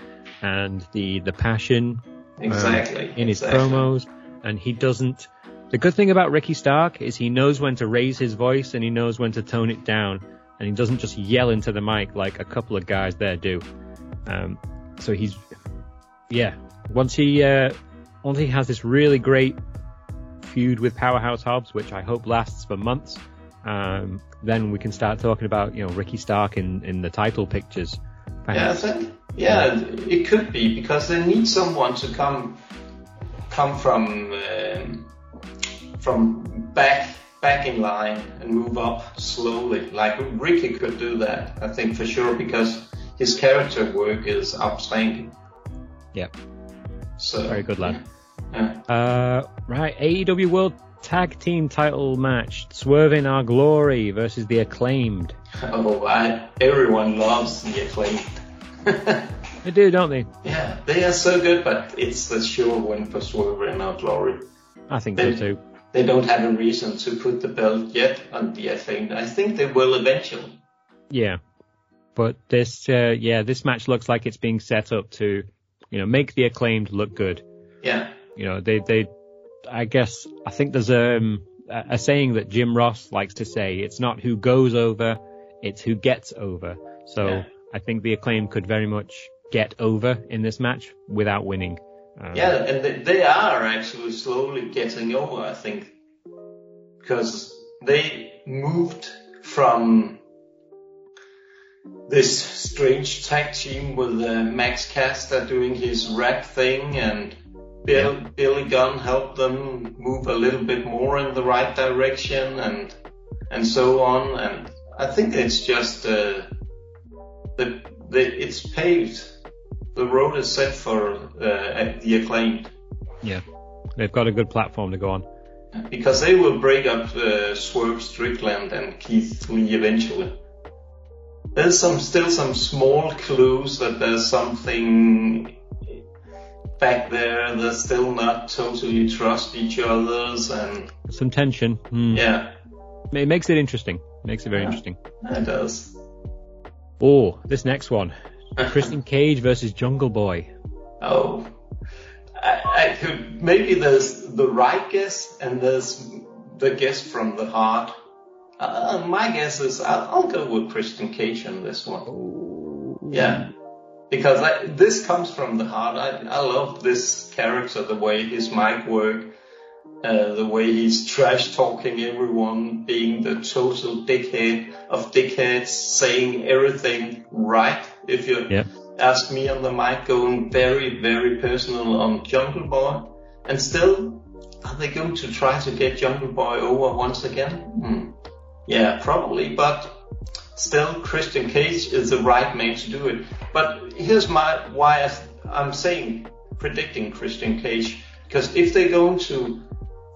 and the the passion exactly um, in his exactly. promos, and he doesn't. The good thing about Ricky Stark is he knows when to raise his voice and he knows when to tone it down, and he doesn't just yell into the mic like a couple of guys there do. Um, so he's, yeah. Once he uh, once he has this really great feud with Powerhouse Hobbs, which I hope lasts for months, um, then we can start talking about you know Ricky Stark in in the title pictures. Yeah, I think yeah, it could be because they need someone to come come from um, from back back in line and move up slowly. Like Ricky could do that, I think for sure, because his character work is outstanding. Yeah. So very good lad. Yeah. Uh, right, AEW World Tag Team Title match: Swerve in Our Glory versus the Acclaimed. Oh, I, everyone loves the acclaimed. they do, don't they? Yeah, they are so good, but it's the sure win for Swerve in Our Glory. I think they, so too. They don't have a reason to put the belt yet on the acclaimed. I think they will eventually. Yeah, but this, uh, yeah, this match looks like it's being set up to, you know, make the acclaimed look good. Yeah. You know, they, they, I guess, I think there's um, a, a saying that Jim Ross likes to say, it's not who goes over, it's who gets over. So Yeah. I think the acclaim could very much get over in this match without winning. Um, Yeah, and they, they are actually slowly getting over, I think. Because they moved from this strange tag team with uh, Max Caster doing his rap thing and Bill, Billy Gunn helped them move a little bit more in the right direction and and so on. And I think it's just uh, the, the it's paved. The road is set for uh, the acclaimed Yeah. They've got a good platform to go on. because they will break up uh, Swerve Strickland and Keith Lee eventually. There's some still some small clues that there's something back there. they're still not totally trust each others, and Some tension. Hmm. yeah, It makes it interesting. It Makes it very Yeah. interesting. it does. Oh, this next one. Christian Cage versus Jungle Boy. Oh, I, I could maybe there's the right guess and there's the guess from the heart. Uh, my guess is I'll, I'll go with Christian Cage on this one. Yeah, because I, this comes from the heart. I, I love this character, the way his mic work, uh, the way he's trash talking everyone, being the total dickhead of dickheads, saying everything right. If you Yeah. ask me on the mic, going very, very personal on Jungle Boy, and still, are they going to try to get Jungle Boy over once again? Hmm. Yeah, probably, but still Christian Cage is the right man to do it. But here's my why I'm saying predicting Christian Cage because if they're going to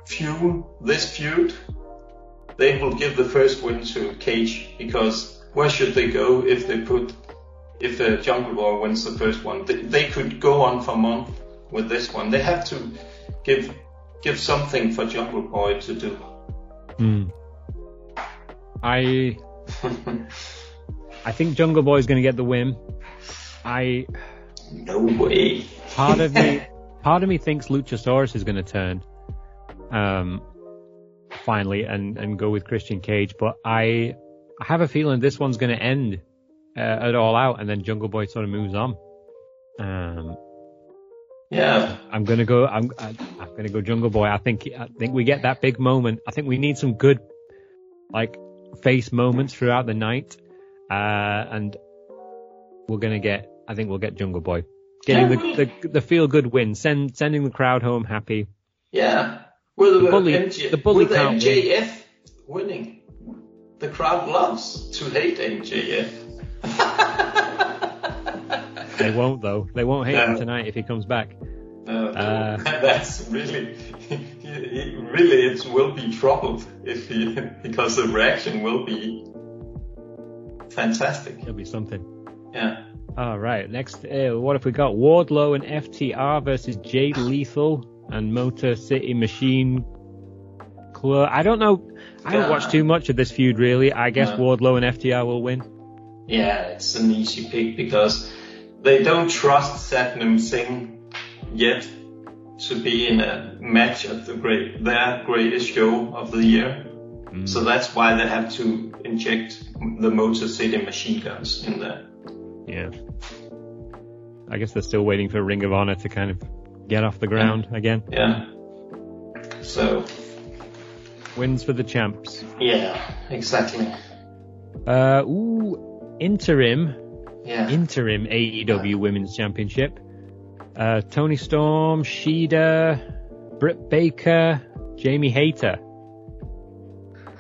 fuel this feud, they will give the first win to Cage because where should they go if they put if uh, Jungle Boy wins the first one? They, they could go on for a month with this one. They have to give give something for Jungle Boy to do. Hmm. I I think Jungle Boy is going to get the win. I no way. part of me part of me thinks Luchasaurus is going to turn um finally and and go with Christian Cage, but I I have a feeling this one's going to end uh, at all out and then Jungle Boy sort of moves on. Um Yeah, I'm gonna go. I'm I- I'm gonna go Jungle Boy. I think I think we get that big moment. I think we need some good, like, face moments throughout the night, uh, and we're gonna get. I think we'll get Jungle Boy getting Yeah, the, the the feel good win, send sending the crowd home happy. yeah. With The the, bully- MJ, the bully with can't win. MJF winning, the crowd loves to hate MJF. They won't though. They won't hate him tonight if he comes back. But Uh. that's really, really, it will be troubled if he, because the reaction will be fantastic. It'll be something. Yeah. All right. Next, uh, what have we got? Wardlow and FTR versus Jay Lethal and Motor City Machine Club. I don't know. I don't Yeah. watched too much of this feud really. I guess No. Wardlow and FTR will win. Yeah, it's an easy pick because they don't trust Satnam Singh yet to be in a match of the great, their greatest show of the year. So that's why they have to inject the Motor City machine guns in there. Yeah. I guess they're still waiting for Ring of Honor to kind of get off the ground again. Yeah. So, Wins for the champs. yeah, exactly. Uh, ooh, interim, Yeah. interim AEW Women's Championship. Uh, Toni Storm, Shida, Britt Baker, Jamie Hayter.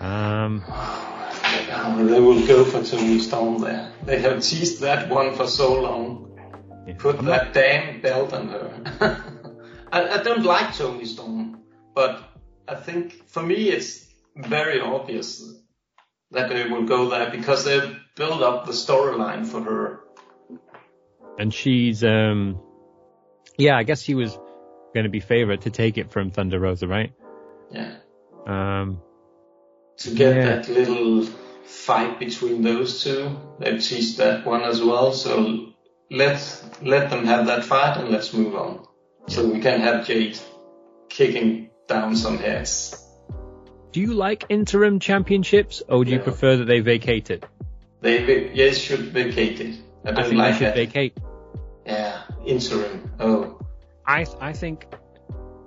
Um, they will go for Toni Storm there. They have teased that one for so long. yeah. Put I'm that not- damn belt on her. I, I don't like Toni Storm, but I think for me it's very obvious that they will go there because they build up the storyline for her. and she's, um, yeah, I guess he was going to be favored to take it from Thunder Rosa, right? Yeah. Um, To get Yeah. that little fight between those two. They've teased that one as well, so let let them have that fight and let's move on. So we can have Jade kicking down some heads. do you like interim championships, or do you prefer that they vacate it? They yes should vacate it. I I don't think like they should that. vacate. Yeah, interim. Oh, I I think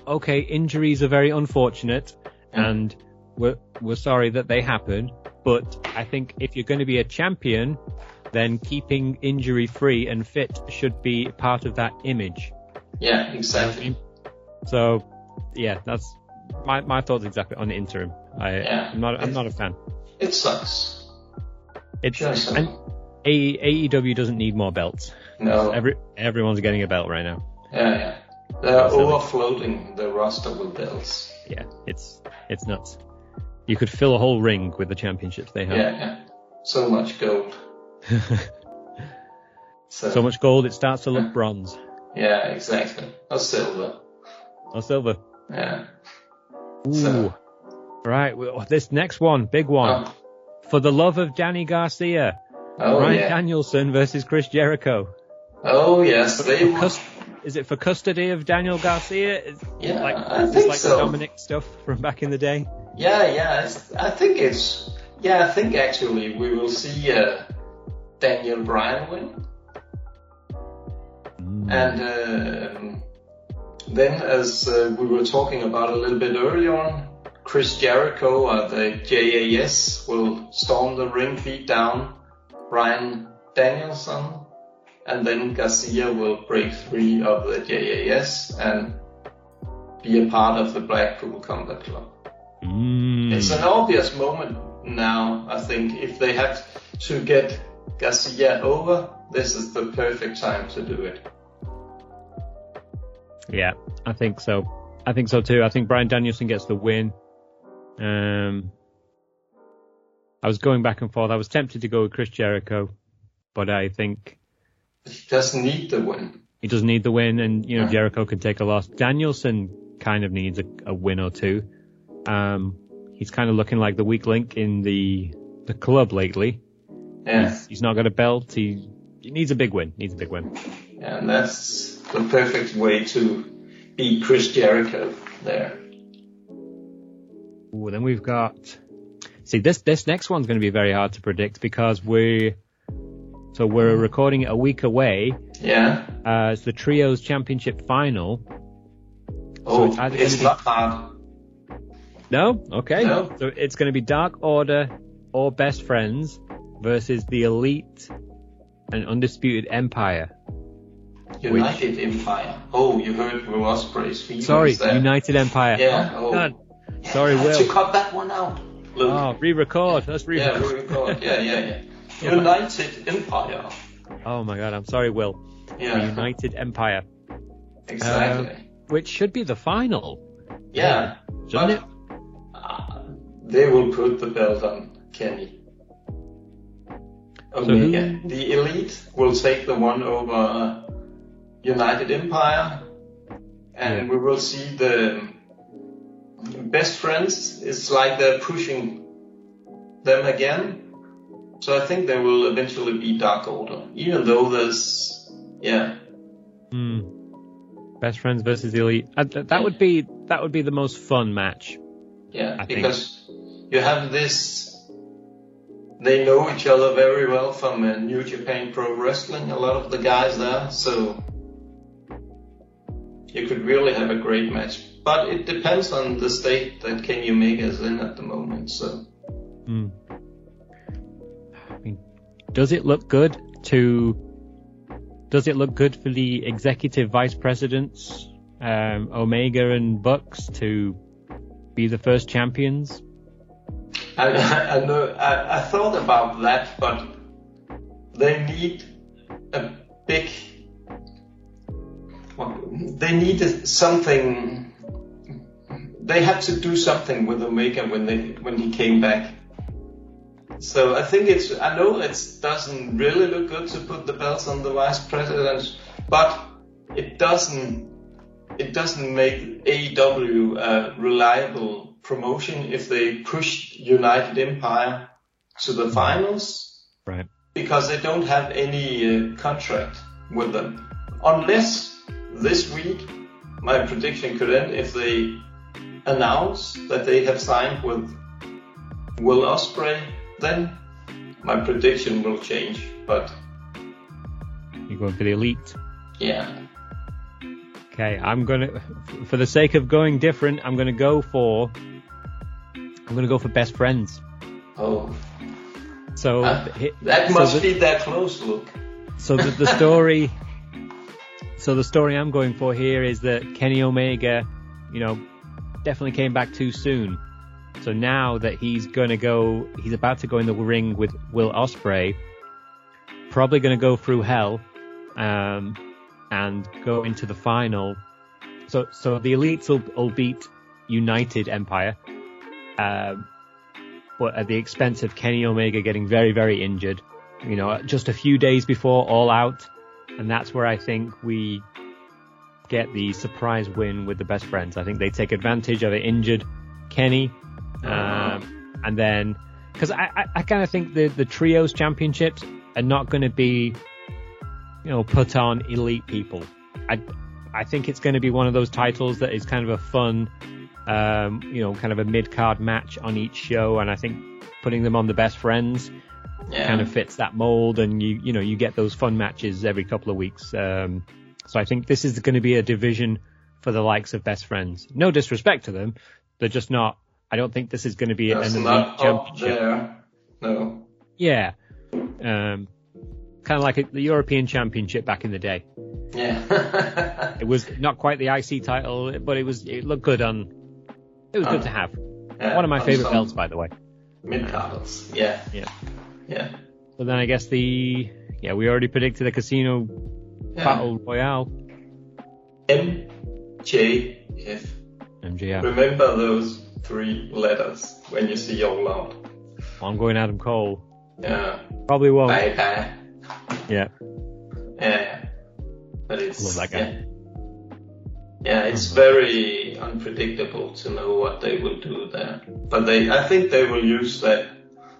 okay, injuries are very unfortunate, Yeah. and we're we're sorry that they happen. But I think if you're going to be a champion, then keeping injury free and fit should be part of that image. yeah, exactly. So, yeah, that's my my thoughts exactly on interim. I Yeah. I'm not I'm not a fan. It sucks. It's Just and A- AEW doesn't need more belts. no. Every everyone's getting a belt right now. yeah, yeah. They're So- overfloating the roster with belts. Yeah, it's it's nuts. You could fill a whole ring with the championships they have. Yeah, yeah. So much gold. So, so much gold, it starts to look bronze Yeah, exactly. Or silver. or silver. Yeah. Ooh. So- Right, well, this next one, big one. Oh, For the love of Danny Garcia, oh Bryan yeah. Danielson versus Chris Jericho. Oh yes, they For cus- is it for custody of Daniel Garcia? Is, Yeah, like, I think like so. the Dominic stuff from back in the day. Yeah, yeah. It's, I think it's. Yeah, I think actually we will see uh, Daniel Bryan win, Mm. and um, then as uh, we were talking about a little bit earlier on, Chris Jericho or the JAS will storm the ring, beat down Bryan Danielson, and then Garcia will break free of the JAS and be a part of the Blackpool Combat Club. Mm. It's an obvious moment now, I think. If they have to get Garcia over, this is the perfect time to do it. Yeah, I think so. I think so too. I think Bryan Danielson gets the win. Um, I was going back and forth. I was tempted to go with Chris Jericho, but I think He doesn't need the win. he doesn't need the win, and you know Yeah. Jericho can take a loss. Danielson kind of needs a, a win or two. Um, he's kind of looking like the weak link in the the club lately. Yeah, He's, he's not got a belt. He, he needs a big win. Needs a big win. and that's the perfect way to beat Chris Jericho there. Ooh, then we've got. See, this this next one's going to be very hard to predict because we. So we're recording it a week away. Yeah. Uh, it's the trios championship final. Oh, it's it's gonna be- not hard. No, okay. No. So it's going to be Dark Order or Best Friends versus the Elite and Undisputed Empire. United Empire. Oh, you heard Will Ospreay's feelings Sorry, there. United Empire. Yeah. Oh, Oh. God. Yeah, Sorry, Will. To cut that one out. Look. Oh, re-record. Let's yeah, re-record. we record. Yeah, yeah, yeah. Yeah, United Empire. Oh my God, I'm sorry, Will. Yeah. United Empire. Exactly. which should be the final. Yeah, Shouldn't it? uh, they will put the belt on Kenny. Omega. who- the Elite will take the one over uh, United Empire, and Yeah. we will see the best friends. is like they're pushing them again. So I think there will eventually be Dark Order, even though there's, yeah, Hmm. Best friends versus the elite. Uh, th- that would be that would be the most fun match. Yeah, I think. because you have this. They know each other very well from uh, New Japan Pro Wrestling. A lot of the guys there, so you could really have a great match. But it depends on the state that Kenny Omega is in at the moment. So Hmm. I mean, does it look good to? Does it look good for the executive vice presidents, um, Omega and Bucks, to be the first champions? I, I know I, I thought about that, but they need a big. They need something. They had to do something with Omega when they when he came back. So I think it's. I know it doesn't really look good to put the belts on the vice president, but it doesn't. It doesn't make AEW a reliable promotion if they push United Empire to the finals Right. because they don't have any uh, contract with them. Unless this week, my prediction could end if they announce that they have signed with Will Ospreay, then my prediction will change. But You're going for the elite. yeah, Okay, I'm gonna, for the sake of going different, I'm gonna go for, I'm gonna go for best friends. oh, So uh, that so must the- be their close look. So the, the story, so the story I'm going for here is that Kenny Omega, you know, definitely came back too soon. So now that he's gonna go, he's about to go in the ring with Will Ospreay, probably gonna go through hell, um, and go into the final. So, so the elites will, will beat United Empire, um, but at the expense of Kenny Omega getting very, very injured you know, just a few days before All Out, and that's where I think we get the surprise win with the best friends. I think they take advantage of an injured Kenny, um, and then because I, I, I kind of think the the trios championships are not going to be, you know, put on elite people. I I think it's going to be one of those titles that is kind of a fun, um, you know, kind of a mid card match on each show, and I think putting them on the best friends Yeah, kind of fits that mold and you you know you get those fun matches every couple of weeks um so i think this is going to be a division for the likes of best friends no disrespect to them they're just not i don't think this is going to be that's an elite championship there. No. yeah um kind of like a, the european championship back in the day Yeah. it was not quite the ic title but it was it looked good on it was good to have Yeah, one of my favorite belts by the way Mid carders. Yeah. Yeah. Yeah. so then i guess the yeah we already predicted the casino yeah. battle royale MJF. mjf Remember those three letters when you see your Out. i'm going adam cole Yeah. Probably won't. Bye bye. Yeah. Yeah. But it's Love that guy. yeah. Yeah, it's very unpredictable to know what they will do there. But they, I think they will use that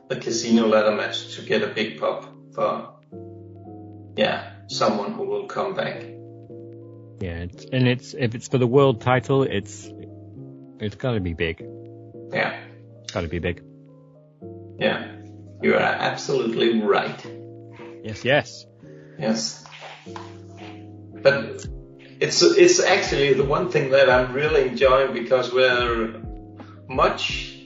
the casino ladder match to get a big pop for, yeah, someone who will come back. Yeah, it's, and it's if it's for the world title, it's it's got to be big. Yeah, Got to be big. yeah, you are absolutely right. Yes, yes. Yes. But it's it's actually the one thing that I'm really enjoying because we're much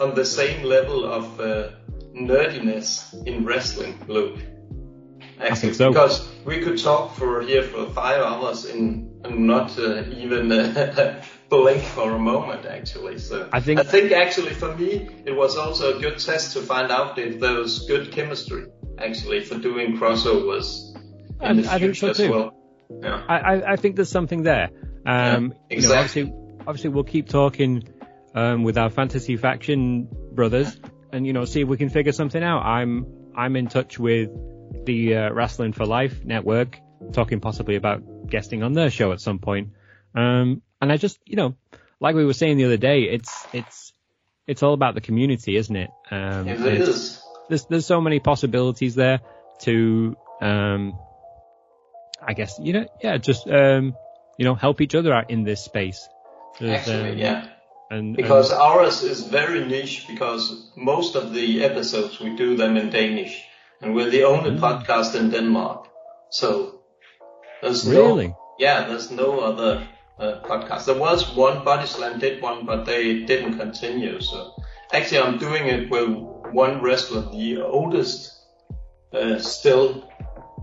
on the same level of uh, nerdiness in wrestling, Luke. Actually, so. because we could talk for here for five hours and, and not uh, even uh, blink for a moment. Actually, so I think- I think actually for me it was also a good test to find out if there was good chemistry actually for doing crossovers in I- I think so too. well. Yeah. I, I I think there's something there. Um, Yeah, you know, exactly. obviously, obviously we'll keep talking um, with our fantasy faction brothers, and you know, see if we can figure something out. I'm I'm in touch with the uh, Wrestling for Life network, talking possibly about guesting on their show at some point. Um, and I just, you know, like we were saying the other day, it's it's it's all about the community, isn't it? Um, It it's- there's there's so many possibilities there to um I guess you know yeah just um you know help each other out in this space. There's, Actually, um, yeah. And, Because and- ours is very niche because most of the episodes we do them in Danish and we're the only Mm. podcast in Denmark. So there's really no, yeah, there's no other uh, podcast. There was one, Body Slam did one, but they didn't continue. So actually I'm doing it with one wrestler, the oldest uh, still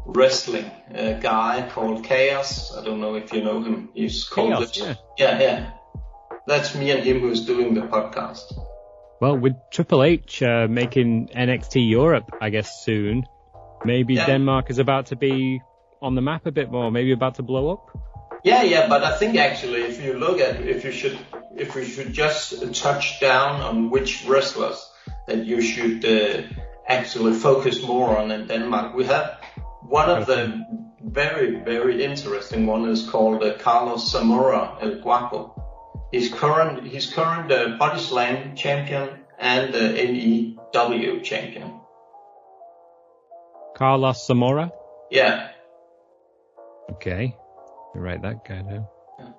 wrestling uh, guy called Chaos. I don't know if you know him. He's called Chaos, yeah. yeah, yeah. That's me and him who's doing the podcast. Well with Triple H uh, making NXT Europe I guess soon, maybe Yeah. Denmark is about to be on the map a bit more, maybe about to blow up. Yeah, yeah, but I think actually, if you look at if you should if we should just touch down on which wrestlers that you should uh, actually focus more on in Denmark, we have one of the very very interesting one is called uh, Carlos Zamora El Guapo. He's current he's current uh, body slam champion and uh, NEW champion. Carlos Zamora. Yeah, Okay, I'll write that guy down. Yeah.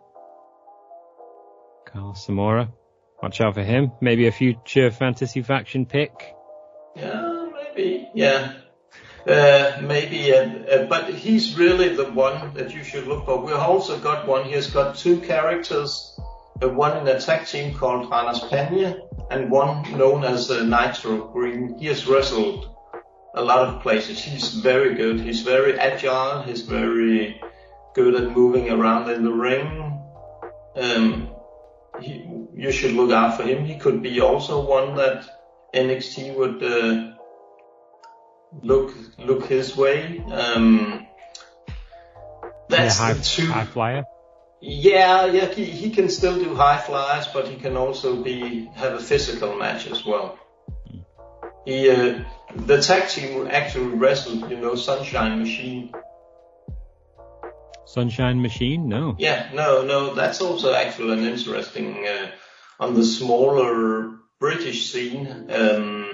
Carlos Zamora. Watch out for him. Maybe a future fantasy faction pick. Yeah, maybe. Yeah. Uh, maybe, uh, uh, but he's really the one that you should look for. We've also got one. He has got two characters. One in a tag team called Ranas Pena, and one known as uh, Nitro Green. He has wrestled a lot of places. He's very good. He's very agile. He's very good at moving around in the ring. Um, he, you should look out for him. He could be also one that NXT would uh, look look his way. Um, that's yeah, high, the two. high flyer. Yeah, yeah, he, he can still do high flyers, but he can also be have a physical match as well. He uh, the tag team actually wrestled, you know, Sunshine Machine. Sunshine Machine? No. Yeah, no, no, that's also actually an interesting uh, on the smaller British scene. Um,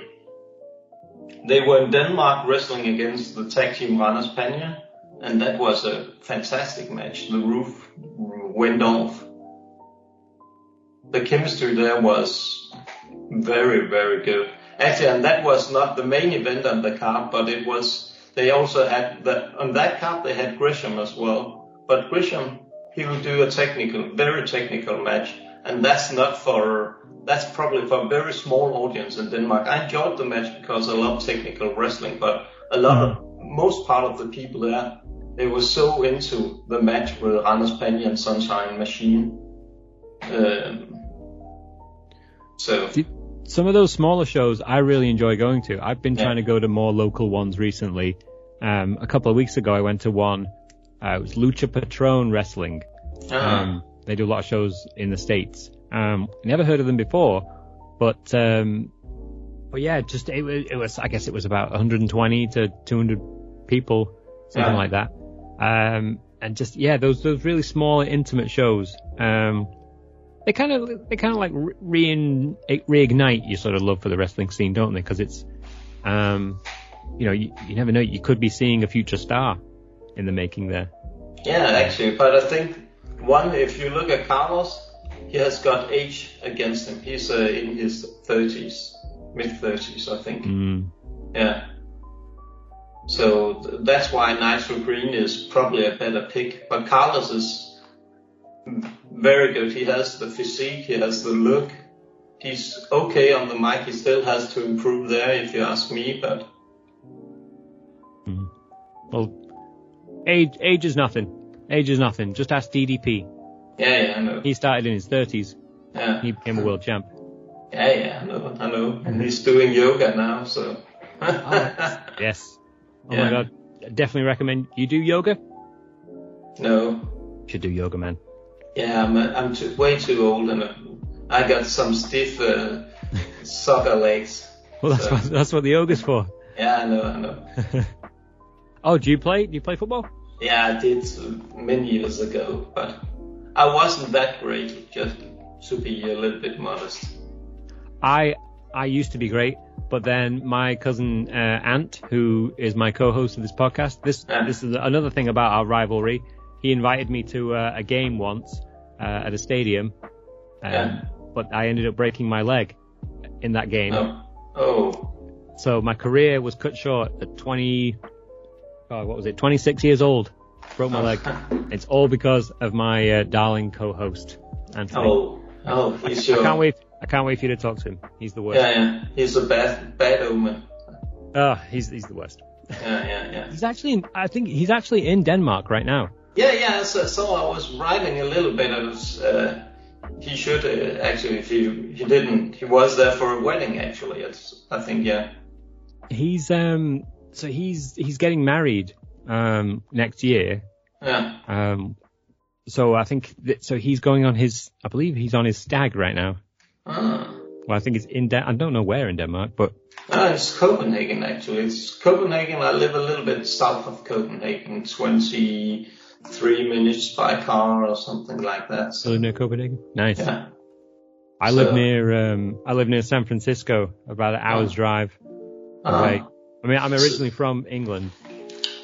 they were in Denmark wrestling against the tag team Randers Pena, and that was a fantastic match. The roof went off. The chemistry there was very, very good. Actually, and that was not the main event on the card, but it was. They also had that on that card. They had Grisham as well. But Grisham, he will do a technical, very technical match, and that's not for. That's probably for a very small audience in Denmark. I enjoyed the match because I love technical wrestling, but a lot of most part of the people there, they were so into the match with Randers Pena and Sunshine Machine. Um, so Did- Some of those smaller shows I really enjoy going to. I've been Yeah. trying to go to more local ones recently. Um, a couple of weeks ago I went to one. Uh, it was Lucha Patron Wrestling. uh, Um, they do a lot of shows in the States. Um, never heard of them before, but, um, but yeah, just, it, it was, I guess it was about 120 to 200 people, something Yeah. like that. Um, and just, yeah, those, those really small, intimate shows, um, they kind of, they kind of like re- reignite your sort of love for the wrestling scene, don't they? Cause it's, um, you know, you, you never know, you could be seeing a future star in the making there. Yeah, actually, but I think one, if you look at Carlos, he has got age against him. He's uh, in his 30s, mid 30s, I think. Mm. Yeah. So th- that's why Nitro Green is probably a better pick. But Carlos is very good. He has the physique, he has the look. He's okay on the mic. He still has to improve there, if you ask me. But mm-hmm. Well, age age is nothing. Age is nothing. Just ask DDP. yeah, yeah, I know. He started in his 30s. Yeah, He became a world champ. yeah, yeah, I know, I know. And he's doing yoga now, so. Oh, yes. Oh Yeah. my god. Definitely recommend you do yoga. no, You should do yoga, man. Yeah, I'm, I'm too, way too old and I got some stiff uh, soccer legs. Well, that's So- what that's what the yoga's for. Yeah, I know, I know. oh, do you play? Do you play football? Yeah, I did many years ago, but I wasn't that great, just to be a little bit modest. I I used to be great, but then my cousin uh, Ant, who is my co-host of this podcast, this this is another thing about our rivalry. He invited me to uh, a game once uh, at a stadium, um, Yeah. but I ended up breaking my leg in that game. Oh, oh, So my career was cut short at 20. Oh, what was it? 26 years old. Broke my leg. It's all because of my uh, darling co-host, Anthony. oh, oh, he's I your. can't wait. I can't wait for you to talk to him. He's the worst. Yeah, yeah, he's the bad, bad omen. Oh, he's he's the worst. Yeah, yeah, yeah. He's actually, in, I think he's actually in Denmark right now. Yeah, yeah. So, so I was writing a little bit of. Uh, he should uh, actually. If he he didn't, he was there for a wedding. Actually, it's. I think yeah. He's um, so he's he's getting married um next year. Yeah. Um, so I think that, so he's going on his, I believe he's on his stag right now. Ah. Well, I think it's in, Den- I don't know where in Denmark, but Ah, it's Copenhagen actually. It's Copenhagen. I live a little bit south of Copenhagen, 23 minutes by car or something like that. I So, live near Copenhagen. Nice. yeah. I live near, um, I live near San Francisco, about an hour's Oh. drive Ah. away. I mean, I'm originally from England.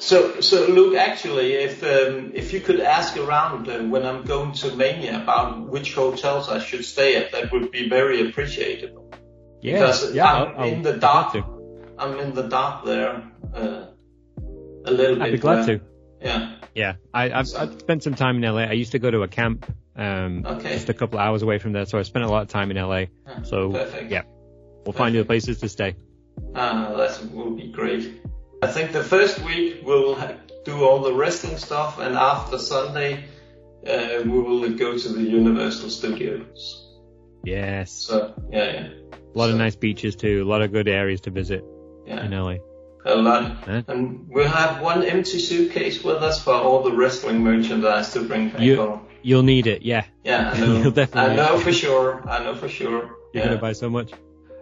So, so Luke, actually, if um, if you could ask around uh, when I'm going to Mania about which hotels I should stay at, that would be very appreciated. Yeah, Because yeah, I'm I'll- in the dark. I'd I'm in the dark there uh, a little. I'd bit. be glad to. Yeah. Yeah, I, I've, I've spent some time in LA. I used to go to a camp, um, Okay. just a couple of hours away from there, so I spent a lot of time in LA. Yeah, So perfect. yeah, we'll find you places to stay. Ah, that will be great. I think the first week we'll do all the wrestling stuff, and after Sunday uh, we will go to the Universal Studios. Yes, So yeah, yeah, a lot of nice beaches too, a lot of good areas to visit yeah, in LA. a lot. Huh? And we'll have one empty suitcase with us for all the wrestling merchandise to bring back You- home. You'll need it, yeah. Yeah, I know. You'll definitely I know for sure. I know for sure. You're yeah. gonna buy so much.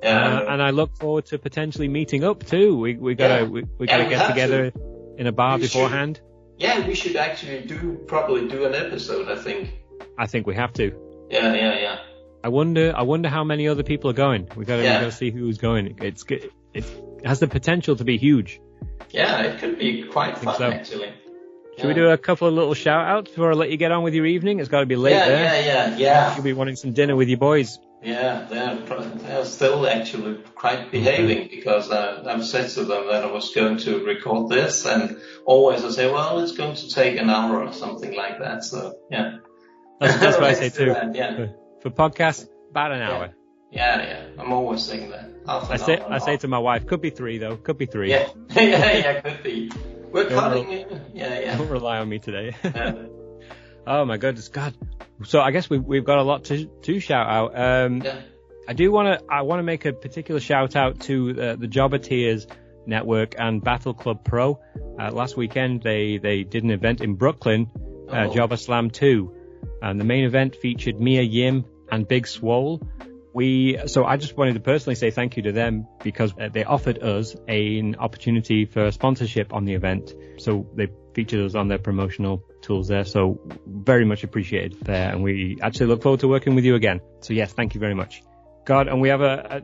Yeah, Uh, and I look forward to potentially meeting up too. We we gotta Yeah. we, we gotta we get together in a bar We should. beforehand. yeah, we should actually do probably do an episode. I think. I think we have to. Yeah, yeah, yeah. I wonder I wonder how many other people are going. We gotta, Yeah. we gotta see who's going. It's good. It has the potential to be huge. Yeah, it could be quite fun so. actually. Should we do a couple of little shout outs before I let you get on with your evening? It's got to be late Yeah, there. yeah, yeah, yeah, You'll be wanting some dinner with your boys. Yeah. They're they're still actually quite behaving because uh, I've said to them that I was going to record this, and always I say, well, it's going to take an hour or something like that. So yeah, That's, that's what I say too. that, Yeah, For, for podcasts, about an hour. yeah, yeah. I'm always saying that. Half I say I say to my wife, could be three though. Could be three. yeah, yeah, yeah, could be. We're Don't cutting it. Yeah, yeah. Don't rely on me today. yeah. oh my goodness, God. So I guess we've we've got a lot to to shout out. Um, yeah. I do want to I want to make a particular shout out to uh, the Jobber Tears Network and Battle Club Pro. Uh, last weekend they they did an event in Brooklyn, uh, Oh. Jobber Slam 2, and the main event featured Mia Yim and Big Swole. We so I just wanted to personally say thank you to them because uh, they offered us an opportunity for sponsorship on the event. So they featured us on their promotional tools there. So very much appreciated there, and we actually look forward to working with you again. So yes, thank you very much. God, and we have a, a,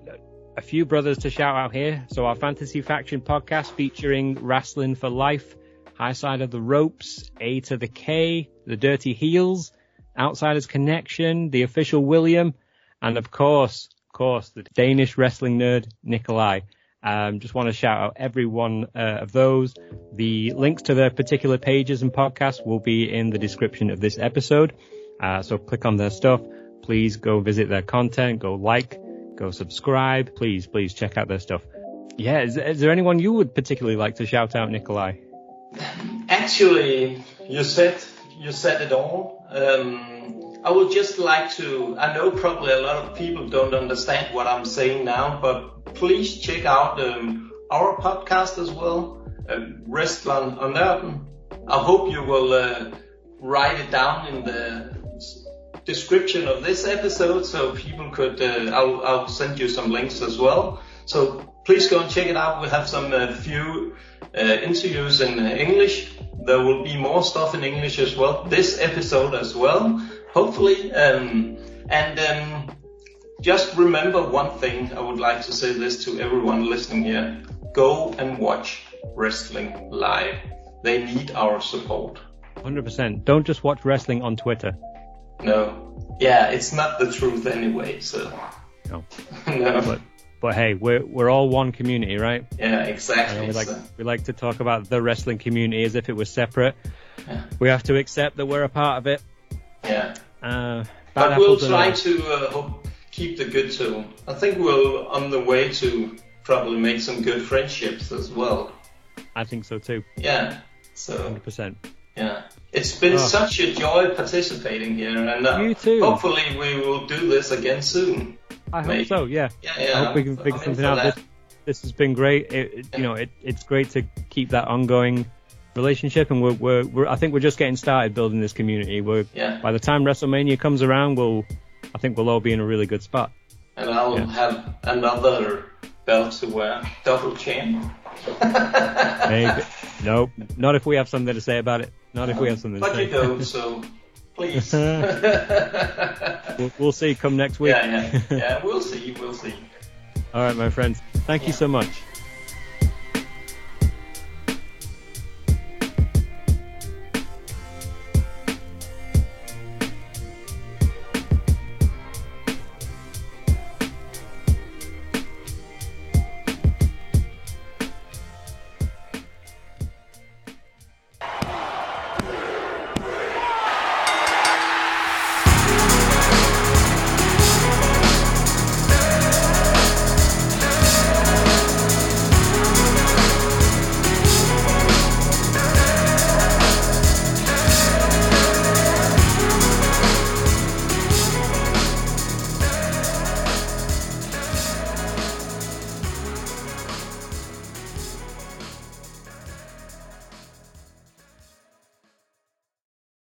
a few brothers to shout out here. So our Fantasy Faction podcast featuring Wrestling for Life, High Side of the Ropes, A to the K, The Dirty Heelz, Outsiders Connection, The Official Willym, and of course, of course, the Danish wrestling nerd Nikolai. Um, just want to shout out every one uh, of those. The links to their particular pages and podcasts will be in the description of this episode. Uh, so click on their stuff. Please go visit their content. Go like. Go subscribe. Please, please check out their stuff. Yeah, is, is there anyone you would particularly like to shout out, Nikolai? Actually, you said you said it all. Um, I would just like to. I know probably a lot of people don't understand what I'm saying now, but please check out um, our podcast as well, uh, Wrestleren og Nørden. I hope you will uh, write it down in the description of this episode, so people could. Uh, I'll I'll send you some links as well. So please go and check it out. We have some uh, few uh, interviews in English. There will be more stuff in English as well. This episode as well, hopefully. Um, and um, just remember one thing. I would like to say this to everyone listening here: go and watch wrestling live. They need our support. 100%. Don't just watch wrestling on Twitter. No. Yeah, it's not the truth anyway, so. No. no. But but hey, we're we're all one community, right? Yeah, exactly. We like so. we like to talk about the wrestling community as if it was separate. Yeah. We have to accept that we're a part of it. Yeah. Uh, But we'll try to uh, keep the good tone. I think we're on the way to probably make some good friendships as well. I think so too. Yeah. So 100%. yeah, it's been Oh. such a joy participating here, and uh, You too. hopefully we will do this again soon. I hope Maybe. so. Yeah. Yeah, yeah. I hope we can figure something out. This, this has been great. It, it- you know, it, it's great to keep that ongoing relationship, and we're, we're, we're I think we're just getting started building this community. We're Yeah. by the time WrestleMania comes around, we'll I think we'll all be in a really good spot. And I'll Yeah. have another belt to wear, double chain. Maybe. no, not if we have something to say about it. Not if we have something to But say. you don't, so please. We'll, we'll see come next week. yeah, yeah, yeah. We'll see. We'll see. All right, my friends. Thank you so much.